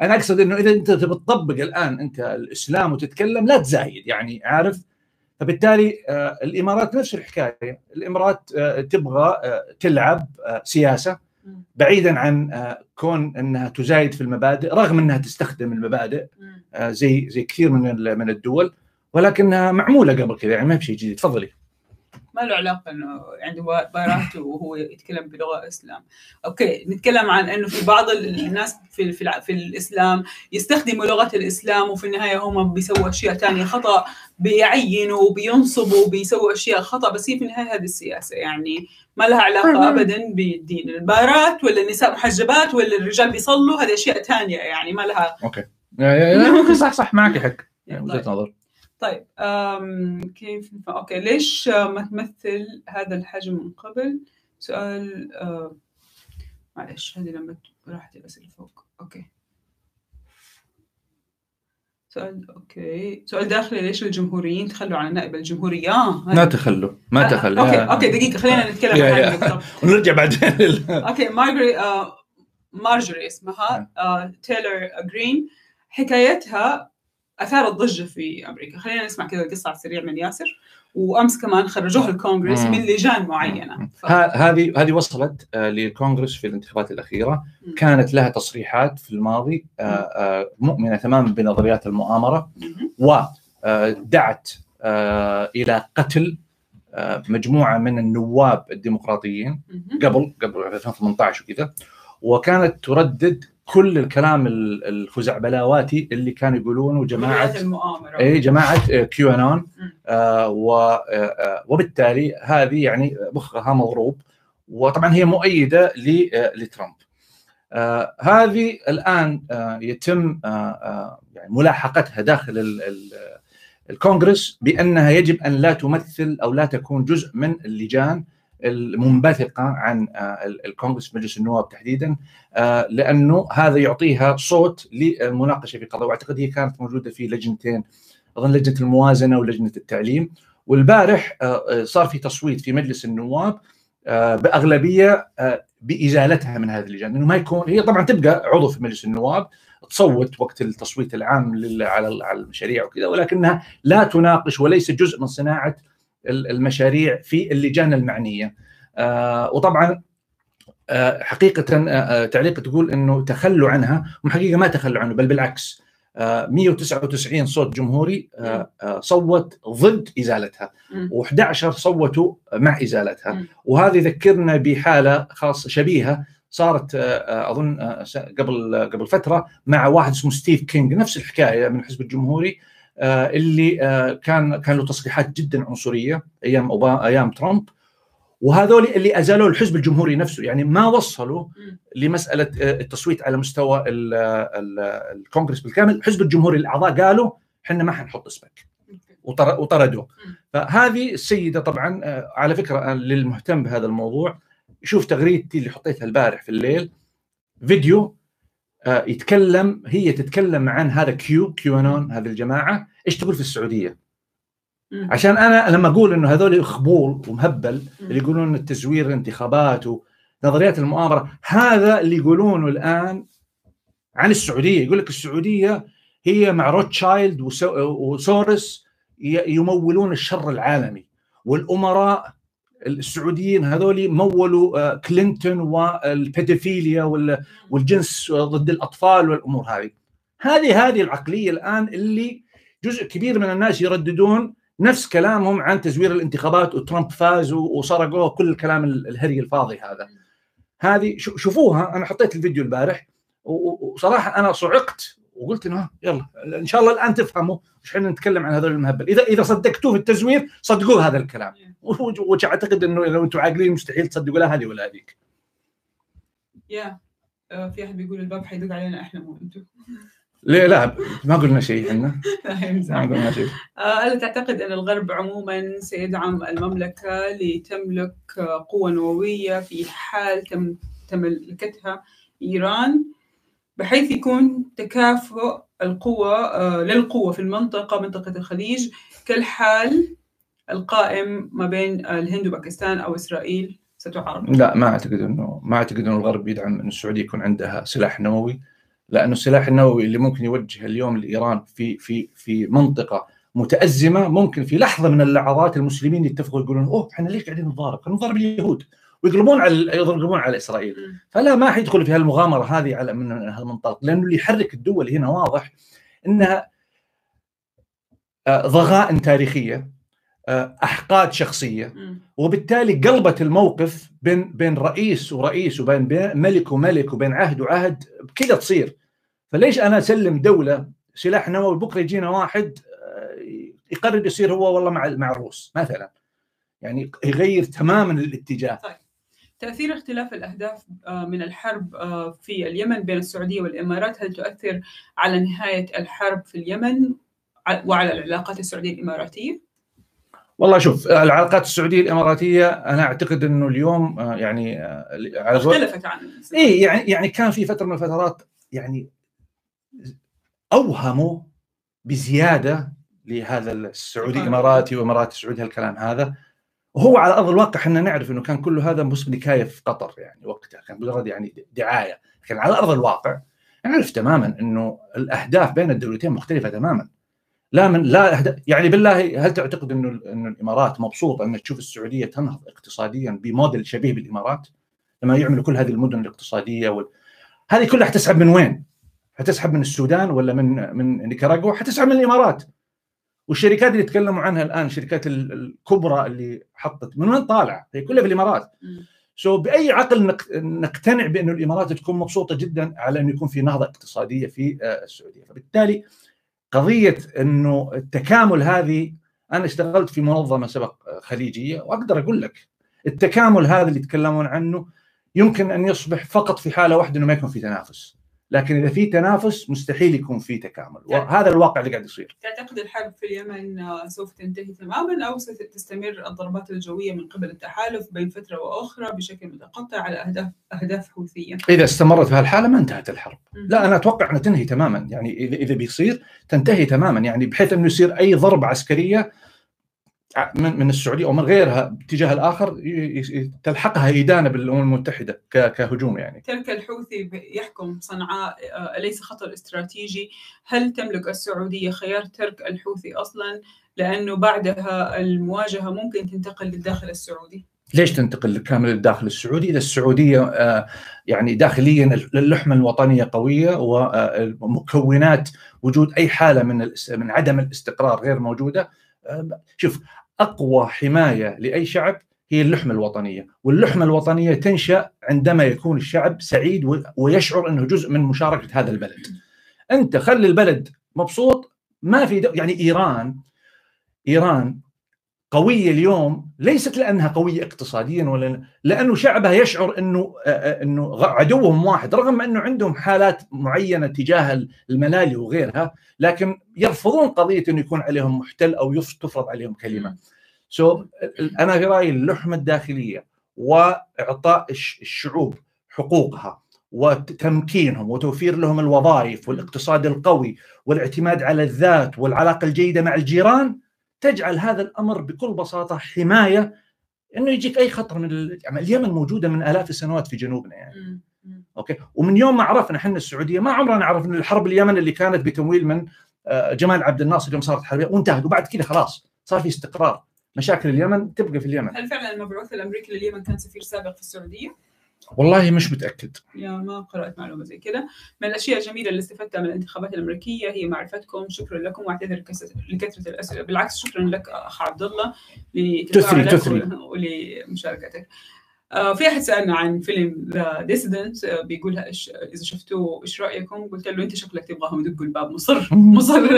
أنا أقصد إنه إذا أنت تبي تطبق الآن أنت الإسلام وتتكلم لا تزايد يعني عارف؟ فبالتالي آه، الإمارات نفس الحكاية. الإمارات آه، تبغى تلعب سياسة. بعيدا عن آه، كون إنها تزايد في المبادئ رغم إنها تستخدم المبادئ. آه، زي زي كثير من من الدول ولكنها معمولة قبل كذا يعني ما في شيء جديد تفضلي ما له علاقة إنه عنده بارات وهو يتكلم بلغة إسلام. أوكي نتكلم عن إنه في بعض ال- الناس في في, في الإسلام يستخدموا لغة الإسلام وفي النهاية هم بيسووا أشياء ثانية خطأ بيعينوا وبينصبوا وبيسووا أشياء خطأ بس هي في النهاية هذه السياسة. يعني ما لها علاقة ابدا بالدين. البارات ولا النساء محجبات ولا الرجال بيصلوا هذه أشياء ثانية يعني ما لها ممكن صح صح معك حق يعني طيب. وجهه نظر. طيب كيف okay ليش آه، ما تمثل هذا الحجم من قبل؟ سؤال آه معلش هذه لما راحت الاسئله فوق. Okay. سؤال okay. سؤال داخلي ليش الجمهوريين تخلوا عن النائب؟ الجمهوري آه ما تخلوا ما آه، تخلوا. Okay okay دقيقة خلينا نتكلم عن. ونرجع بعدين. لل- Okay مارجري آه مارجري اسمها آه تايلر جرين حكايتها اثارت ضجه في أمريكا. خلينا نسمع كذا القصة على السريع من ياسر وأمس كمان خرجوها الكونغرس مم. من لجان معينة. ف... ه- هذه هذه وصلت آه، للكونغرس في الانتخابات الأخيرة. مم. كانت لها تصريحات في الماضي آه، آه، مؤمنة تماما بنظريات المؤامرة. ودعت آه، إلى قتل آه، مجموعة من النواب الديمقراطيين قبل قبل 2018 وكذا. وكانت تردد كل الكلام ال- الخزعبلاواتي اللي كانوا يقولونه جماعة جماعة المؤامرة اي جماعة كيو انون. آه آه وبالتالي هذه يعني مخها مضروب وطبعا هي مؤيدة آه، لترامب. آه هذه الآن آه يتم آه آه يعني ملاحقتها داخل ال ال الكونغرس بأنها يجب أن لا تمثل أو لا تكون جزء من اللجان المنبثقة عن آه، ال- الكونغرس مجلس النواب تحديدا آه، لأنه هذا يعطيها صوت للمناقشه في قضايا وأعتقد هي كانت موجودة في لجنتين أظن لجنة الموازنة ولجنة التعليم. والبارح آه، صار في تصويت في مجلس النواب بأغلبية بإزالتها من هذه اللجان انه ما يكون هي طبعا تبقى عضو في مجلس النواب تصوت وقت التصويت العام على المشاريع وكذا ولكنها لا تناقش وليس جزء من صناعة المشاريع في اللجان المعنية. آه، وطبعا آه، حقيقة آه، تعليق تقول إنه تخلوا عنها هم حقيقة ما تخلوا عنه بل بالعكس. آه، 199 صوت جمهوري صوت ضد إزالتها مم. و11 صوتوا مع إزالتها. وهذا يذكرنا بحالة خاصة شبيهة صارت أظن قبل قبل فترة مع واحد اسمه ستيف كينج. نفس الحكاية من الحزب الجمهوري. اللي آه، كان كان له تصريحات جدا عنصرية أيام أوبا أيام ترامب. وهذول اللي أزالوا الحزب الجمهوري نفسه يعني ما وصلوا. لمسألة آه، التصويت على مستوى ال- ال- الكونغرس بالكامل. الحزب الجمهوري الأعضاء قالوا إحنا ما حنحط اسمك. وطر- وطردوه. فهذه السيدة طبعا آه، على فكرة آه، للمهتم بهذا الموضوع شوف تغريدتي اللي حطيتها البارح في الليل. فيديو آه، يتكلم هي تتكلم عن هذا Q QAnon هذه الجماعة إيش تقول في السعودية. عشان أنا لما أقول إنه هذول خبول ومهبل. اللي يقولون التزوير الانتخابات ونظريات المؤامرة هذا اللي يقولونه الآن عن السعودية يقول لك السعودية هي مع روتشايلد وسو- وسوروس يمولون الشر العالمي والأمراء السعوديين هذول مولوا آه، كلينتون والبيدوفيليا وال- والجنس ضد الأطفال والأمور هذه. هذه هذه العقلية الآن اللي جزء كبير من الناس يرددون نفس كلامهم عن تزوير الانتخابات وترامب فاز وسرقوه كل الكلام ال- الهري الفاضي هذا. هذه شو- شوفوها أنا حطيت الفيديو البارح وصراحة أنا صعقت وقلت إنه ها، يلا إن شاء الله الآن تفهموا إيش إحنا نتكلم عن هذول المهبل. اذا إذا صدقتوه في التزوير صدقوه هذا الكلام. واعتقد إنه لو أنتم عاقلين مستحيل تصدقوا لا هذه ولا هذيك. يا آه، في أحد بيقول الباب حيدق علينا إحنا مو أنتم ليه لا ما قلنا شيء إحنا ما قلنا شيء. آه، هل تعتقد أن الغرب عموما سيدعم المملكة لتملك آه، قوة نووية في حال تم تملكتها إيران؟ بحيث يكون تكافؤ القوة آه، للقوة في المنطقة منطقة الخليج كالحال القائم ما بين الهند وباكستان أو إسرائيل ستعارض لا ما أعتقد انه ما أعتقد إنه الغرب يدعم إن السعودية يكون عندها سلاح نووي لأنه السلاح النووي اللي ممكن يوجه اليوم لإيران في في في منطقة متأزمة ممكن في لحظة من اللحظات المسلمين يتفقوا يقولون أوه إحنا ليش قاعدين نضارب؟ نضارب اليهود ويقلبون على يضربون على إسرائيل. فلا ما حيدخلوا في هالمغامرة هذه على من هالمنطلق لأنه اللي يحرك الدول هنا واضح إنها آه، ضغائن تاريخية آه، أحقاد شخصية. وبالتالي قلبت الموقف بين بين رئيس ورئيس وبين بين ملك وملك وبين عهد وعهد بكذا تصير. فليش أنا أسلم دولة سلاح نووي بكرة يجينا واحد آه، يقرر يصير هو والله مع مع الروس مثلا. يعني يغير تماما الاتجاه. تأثير اختلاف الأهداف آه، من الحرب آه، في اليمن بين السعودية والإمارات هل تؤثر على نهاية الحرب في اليمن وعلى العلاقات السعودية الإماراتية؟ والله شوف العلاقات السعودية الإماراتية أنا أعتقد إنه اليوم آه، يعني اختلفت عن إيه يعني يعني كان في فترة من الفترات يعني أوهموا بزيادة لهذا السعودي آه. اماراتي واماراتي سعودي هالكلام هذا وهو على أرض الواقع إحنا نعرف إنه كان كل هذا بس نكايه في قطر يعني وقتها كان مجرد يعني دعاية لكن على أرض الواقع نعرف تماما إنه الأهداف بين الدولتين مختلفة تماما لا من لا أهداف يعني بالله هل تعتقد إنه إنه الإمارات مبسوطة ان تشوف السعودية تنهض اقتصاديا بموديل شبيه بالإمارات لما يعملوا كل هذه المدن الاقتصادية وال... هذه كلها حتسحب من وين؟ حتسحب من السودان ولا من من نيكاراغوا؟ حتسحب من الإمارات والشركات اللي تكلموا عنها الآن الشركات ال- الكبرى اللي حطت من وين طالعه؟ هي كلها في الإمارات. سو بأي عقل نق- نقتنع بانه الإمارات تكون مبسوطة جدا على انه يكون في نهضة اقتصادية في آه، السعودية، فبالتالي قضية إنه التكامل هذه أنا اشتغلت في منظمة سبق آه، خليجية وأقدر أقول لك التكامل هذا اللي يتكلمون عنه يمكن أن يصبح فقط في حالة واحدة إنه ما يكون في تنافس، لكن إذا في تنافس مستحيل يكون في تكامل، وهذا الواقع اللي قاعد يصير. تعتقد الحرب في اليمن سوف تنتهي تماما أو ستستمر الضربات الجوية من قبل التحالف بين فترة وأخرى بشكل متقطع على اهداف أهداف حوثية؟ إذا استمرت في هالحالة ما انتهت الحرب. لا أنا أتوقع أنها تنهي تماما يعني اذا إذا بيصير تنتهي تماما يعني بحيث إنه يصير أي ضربة عسكرية من من السعودية أو من غيرها باتجاه الآخر تلحقها ادانه بالأمم المتحدة كهجوم يعني. ترك الحوثي يحكم صنعاء آه، أليس خطر استراتيجي؟ هل تملك السعودية خيار ترك الحوثي أصلا؟ لأنه بعدها المواجهة ممكن تنتقل للداخل السعودي. ليش تنتقل كامل للداخل السعودي؟ إذا السعودية آه، يعني داخليا اللحمة الوطنية قوية ومكونات وجود أي حالة من من عدم الاستقرار غير موجودة. آه، شوف أقوى حماية لأي شعب هي اللحمة الوطنية، واللحمة الوطنية تنشأ عندما يكون الشعب سعيد ويشعر أنه جزء من مشاركة هذا البلد. أنت خلي البلد مبسوط ما في. يعني إيران إيران قوية اليوم ليست لأنها قوية اقتصاديا ولا لأنه شعبها يشعر إنه غ- عدوهم واحد رغم إنه عندهم حالات معينة تجاه الملالي وغيرها لكن يرفضون قضية إنه يكون عليهم محتل أو يف- تفرض عليهم كلمة. سو أنا في رأيي اللحمة الداخلية وإعطاء الش- الشعوب حقوقها وتمكينهم وتوفير لهم الوظائف والإقتصاد القوي والاعتماد على الذات والعلاقة الجيدة مع الجيران تجعل هذا الأمر بكل بساطة حماية إنه يجيك أي خطر من ال... يعني اليمن موجودة من آلاف السنوات في جنوبنا يعني. أوكي ومن يوم ما عرفنا إحنا السعودية ما عمرنا نعرف إن الحرب اليمن اللي كانت بتمويل من آه، جمال عبد الناصر يوم صارت حربية وانتهت وبعد كذا خلاص صار في استقرار مشاكل اليمن تبقى في اليمن هل فعلا المبعوث الأمريكي لليمن كان سفير سابق في السعودية؟ والله مش متأكد. يا ما قرأت معلومة زي كده. من الأشياء الجميلة اللي استفدتها من الانتخابات الأمريكية هي معرفتكم. شكرا لكم. وأعتذر كس- لكثرة الأسئلة. بالعكس شكرا لك أخ عبد الله لتفاعلك. ولمشاركتك. آه، في أحد سألنا عن فيلم The Dissident بيقول إذا شفتوه إيش رأيكم؟ قلت له أنت شكلك تبغاهم يدقوا الباب. مصر. مصر.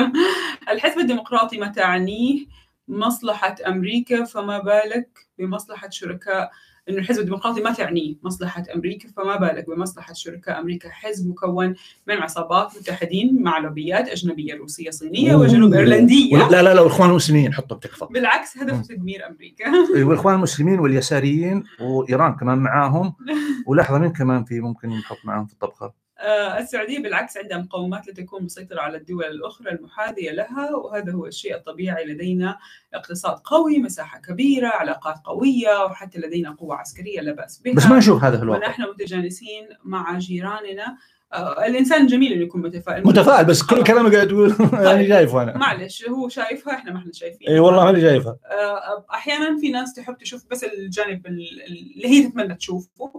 الحزب الديمقراطي ما تعنيه مصلحة أمريكا فما بالك بمصلحة شركاء إنه الحزب الديمقراطي ما تعنيه مصلحة أمريكا فما بالك بمصلحة شركاء أمريكا. حزب مكون من عصابات متحدين مع لوبيات أجنبية روسية صينية وجنوب إيرلندية. لا لا لا الاخوان المسلمين حطوا بتكفى. بالعكس هدف تدمير أمريكا. والإخوان المسلمين واليساريين وإيران كمان معاهم. ولحظة مين كمان في ممكن نحط معاهم في الطبخه السعودية بالعكس عندها مقومات لتكون مسيطرة على الدول الأخرى المحاذية لها وهذا هو الشيء الطبيعي لدينا اقتصاد قوي مساحة كبيرة علاقات قوية وحتى لدينا قوة عسكرية لا بأس بها. بس ما نشوف هذا في الواقع. ونحن متجانسين مع جيراننا. آه، الإنسان جميل إنه يكون متفائل. متفائل بس كل كلامك قاعد تقول أنا شايفه أنا. معلش هو شايفها إحنا ما إحنا شايفين إي والله ماني شايفها. آه، أحيانا في ناس تحب تشوف بس الجانب ال- اللي هي تتمنى تشوفه.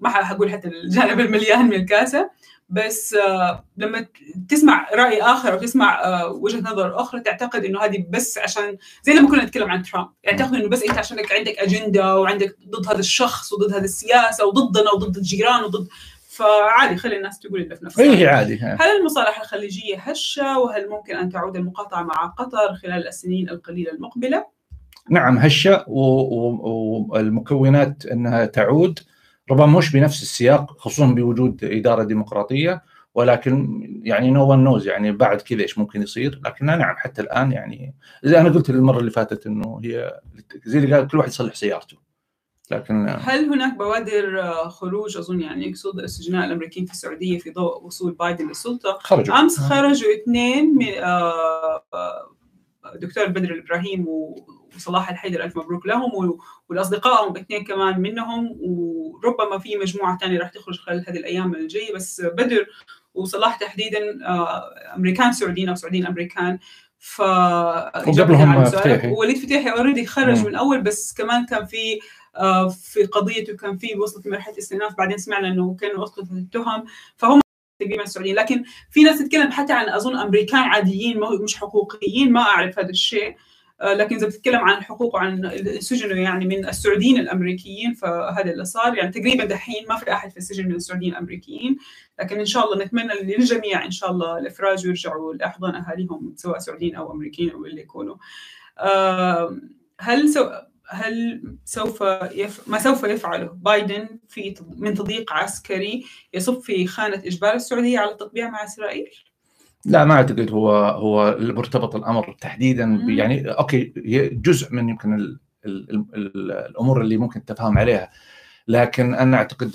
ما حقول حتى الجانب المليان من الكاسة. بس آه، لما تسمع رأي آخر أو تسمع آه، وجهة نظر أخرى تعتقد إنه هذه بس عشان زي لما كنا نتكلم عن ترامب يعتقد إنه بس إنت عشانك عندك أجندة وعندك ضد هذا الشخص وضد هذه السياسة وضدنا وضد الجيران وضد فعادي خلي الناس تقول اللي في نفسها. اي عادي هل المصالحة الخليجية هشة؟ وهل ممكن أن تعود المقاطعة مع قطر خلال السنين القليلة المقبلة؟ نعم هشة والمكونات إنها تعود. ربما مش بنفس السياق خصوصا بوجود إدارة ديمقراطية ولكن يعني نو ون نوز يعني بعد كذا إيش ممكن يصير. لكن نعم حتى الآن يعني زي أنا قلت المرة اللي فاتت إنه هي زي اللي قال كل واحد يصلح سيارته. لكن هل هناك بوادر خروج أظن يعني يقصد السجناء الأمريكيين في السعودية في ضوء وصول بايدن للسلطة؟ خرجوا. أمس خرجوا اثنين من آه، آه، دكتور بدر الإبراهيم و- وصلاح الحيدر ألف مبروك لهم و- والأصدقائهم اثنين كمان منهم وربما في مجموعة ثانية راح تخرج خلال هذه الأيام الجاية. بس بدر وصلاح تحديدا آه، أمريكان سعوديين أو سعوديين أمريكان. ف وقبلهم فتيحي. وليد فتيحي already خرج مم. من اول بس كمان كان في آه، في قضيته كان في وصلت لمرحلة استئناف بعدين سمعنا إنه كانوا اسقطت التهم فهم تقريبا السعوديين لكن في ناس تتكلم حتى عن أظن أمريكان عاديين مش حقوقيين ما أعرف هذا الشيء. لكن إذا بتتكلم عن الحقوق وعن سجنوا يعني من السعوديين الأمريكيين فهذا اللي صار يعني تقريبا دحين ما في أحد في السجن من السعوديين الأمريكيين لكن إن شاء الله نتمنى للجميع إن شاء الله الإفراج ويرجعوا لاحضان أهاليهم سواء سعوديين أو أمريكيين أو اللي يكونوا هل سو هل سوف يف... ما سوف يفعله بايدن في من تضييق عسكري يصب في خانة إجبار السعودية على التطبيع مع إسرائيل؟ لا ما أعتقد هو هو مرتبط الأمر تحديدا يعني أوكي جزء من يمكن ال ال ال الأمور اللي ممكن تفهم عليها. لكن أنا أعتقد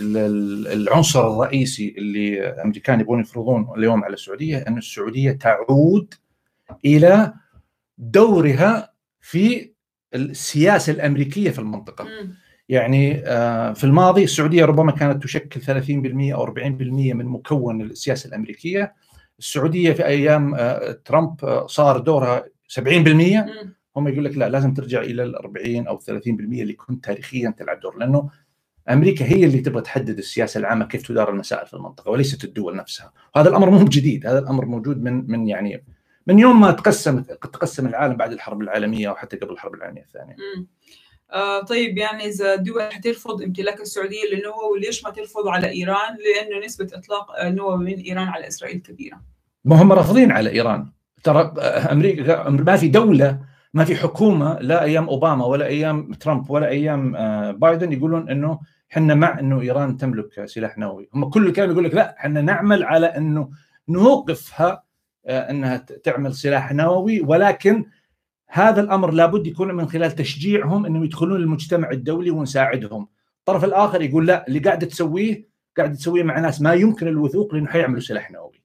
العنصر الرئيسي اللي الأمريكان يبغون يفرضون اليوم على السعودية إن السعودية تعود إلى دورها في السياسة الأمريكية في المنطقة. يعني آه، في الماضي السعودية ربما كانت تشكل 30% أو 40% من مكون السياسة الأمريكية. السعودية في أيام آه، ترامب آه، صار دورها 70% هم يقول لك لا لازم ترجع إلى ال 40 أو 30% اللي كنت تاريخيا تلعب دور لأنه أمريكا هي اللي تبغى تحدد السياسة العامة كيف تدار المسائل في المنطقة وليست الدول نفسها، وهذا الأمر مو جديد، هذا الأمر موجود من من يعني من يوم ما تقسم تقسم العالم بعد الحرب العالمية وحتى قبل الحرب العالمية الثانية. آه طيب يعني إذا الدول حترفض امتلاك السعودية للنووي ليش ما ترفض على إيران؟ لأنه نسبة إطلاق النووي من إيران على إسرائيل كبيرة. ما هم رافضين على إيران. ترى أمريكا ما في دولة ما في حكومة لا أيام أوباما ولا أيام ترامب ولا أيام آه، بايدن يقولون إنه إحنا مع إنه إيران تملك سلاح نووي. هم كل الكلام يقول لك لا إحنا نعمل على إنه نوقفها آه، إنها تعمل سلاح نووي. ولكن هذا الأمر لابد يكون من خلال تشجيعهم إنهم يدخلون المجتمع الدولي ونساعدهم. الطرف الآخر يقول لا اللي قاعدة تسويه قاعدة تسويه مع ناس ما يمكن الوثوق لأنه حيعملوا سلاح نووي.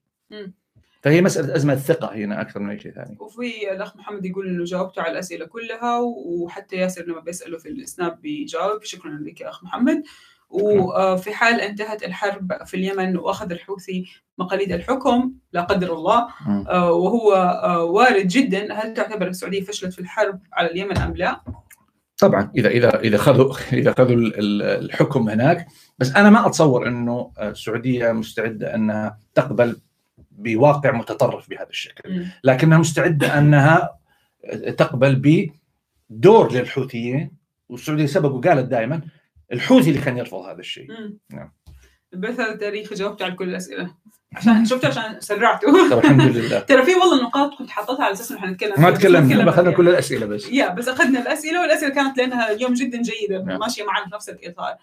فهي مسألة أزمة ثقه هنا أكثر من أي شيء ثاني. وفي الأخ محمد يقول إنه جاوبته على الأسئلة كلها وحتى ياسر لما بيسأله في السناب بيجاوب. شكرا لك يا أخ محمد. وفي حال انتهت الحرب في اليمن وأخذ الحوثي مقاليد الحكم لا قدر الله آه، وهو آه، وارد جدا. هل تعتبر السعودية فشلت في الحرب على اليمن أم لا؟ طبعا إذا إذا إذا خذوا إذا خذوا الحكم هناك. بس أنا ما أتصور إنه السعودية مستعدة أنها تقبل بواقع متطرف بهذا الشكل. لكنها مستعدة أنها تقبل بدور للحوثيين والسعودية سبق وقالت دائما الحوثي اللي كان يرفض هذا الشيء. نعم. البث التاريخي جاوبت على كل الأسئلة. عشان شفت عشان سرعته. طيب الحمد لله. ترى في والله نقاط كنت حاطتها على أساس إنه حنتكلم ما تكلمنا أخذنا كل الأسئلة بس. يا بس أخذنا الأسئلة والأسئلة كانت لأنها اليوم جدا جيدة. نعم. ماشية معنا في نفس الإطار.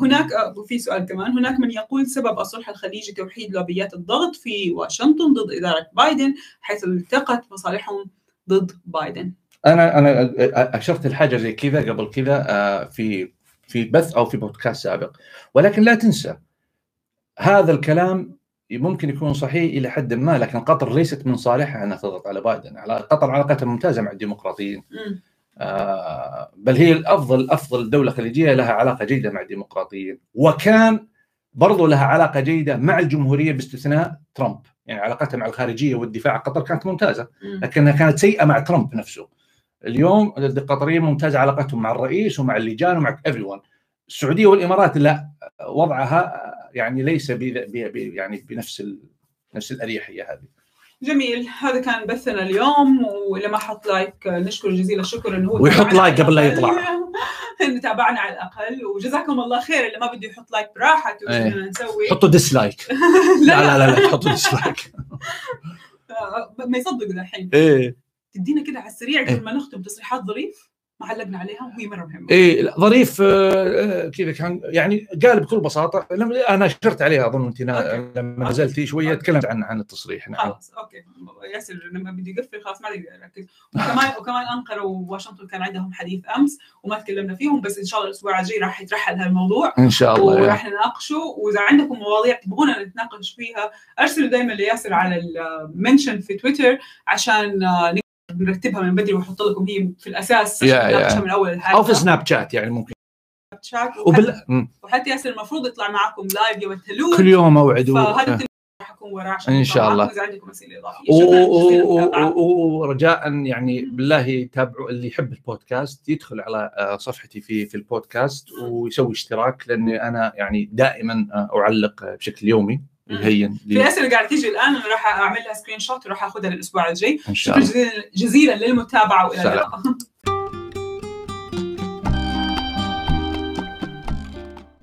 هناك آه في سؤال كمان. هناك من يقول سبب الصلح الخليجي توحيد لوبيات الضغط في واشنطن ضد إدارة بايدن حيث التقت مصالحهم ضد بايدن. أنا أنا أشرت الحاجة زي كذا قبل كذا آه في في بث أو في بودكاست سابق. ولكن لا تنسى هذا الكلام ممكن يكون صحيح إلى حد ما لكن قطر ليست من صالحها أنها تضغط على بايدن. قطر علاقتها ممتازة مع الديمقراطيين. آه بل هي الافضل أفضل دولة خليجية لها علاقة جيدة مع الديمقراطيين وكان برضو لها علاقة جيدة مع الجمهورية باستثناء ترامب. يعني علاقتها مع الخارجية والدفاع قطر كانت ممتازة. لكنها كانت سيئة مع ترامب نفسه. اليوم القطريين ممتازة علاقتهم مع الرئيس ومع اللجان ومع ايفري السعودية والإمارات لا وضعها يعني ليس بي بي يعني بنفس نفس الأريحية هذه. جميل. هذا كان بثنا اليوم واللي ما حط like نشكر جزيل الشكر إنه هو ويحط like قبل لا يطلع. إنه تابعنا على الأقل وجزاكم الله خير. اللي ما بده يحط like براحته إيه. نسوي؟ حطوا dislike لا لا لا, لا حطوا dislike ما يصدقوا الحين. إيه. تدينا كده على السريع قبل ما نختم تصريحات ظريف. ما علقنا عليها وهي مرة مهمة. إيه ظريف آه، كذا كان يعني قال بكل بساطة أنا شرت عليها أظن أنت لما نزلتي شوية تكلمت عن عن التصريح نعم. خلاص Okay. ياسر لما بده يقفل خلاص ما يركز وكمان وكمان أنقرة وواشنطن كان عندهم حديث أمس وما تكلمنا فيهم بس إن شاء الله الأسبوع الجاي راح يترحل هالموضوع. إن شاء الله وراح نناقشه. وإذا عندكم مواضيع تبغونا نتناقش فيها أرسلوا دائما لياسر على ال mention في تويتر عشان بنرتبها من بدري ونحط لكم هي في الأساس yeah, yeah. من أول الحلقة. أو في سناب شات يعني ممكن. سناب شات وبال... وحتى ياسر المفروض يطلع معكم live يوم الثلوث كل يوم موعد فهذا اكون وراه عشان إن شاء الله. إذا عندكم أسئلة إضافية. ورجاء يعني بالله تابعوا اللي يحب البودكاست يدخل على آه، صفحتي في في البودكاست ويسوي اشتراك لأني أنا يعني دائما آه، أعلق بشكل يومي. يهين في اسئله قاعدة تيجي الآن أنا راح أعمل لها سكرين شوت وراح أخذها للأسبوع الجاي. شكرا جزيلا- للمتابعة وإلى. اللقاء.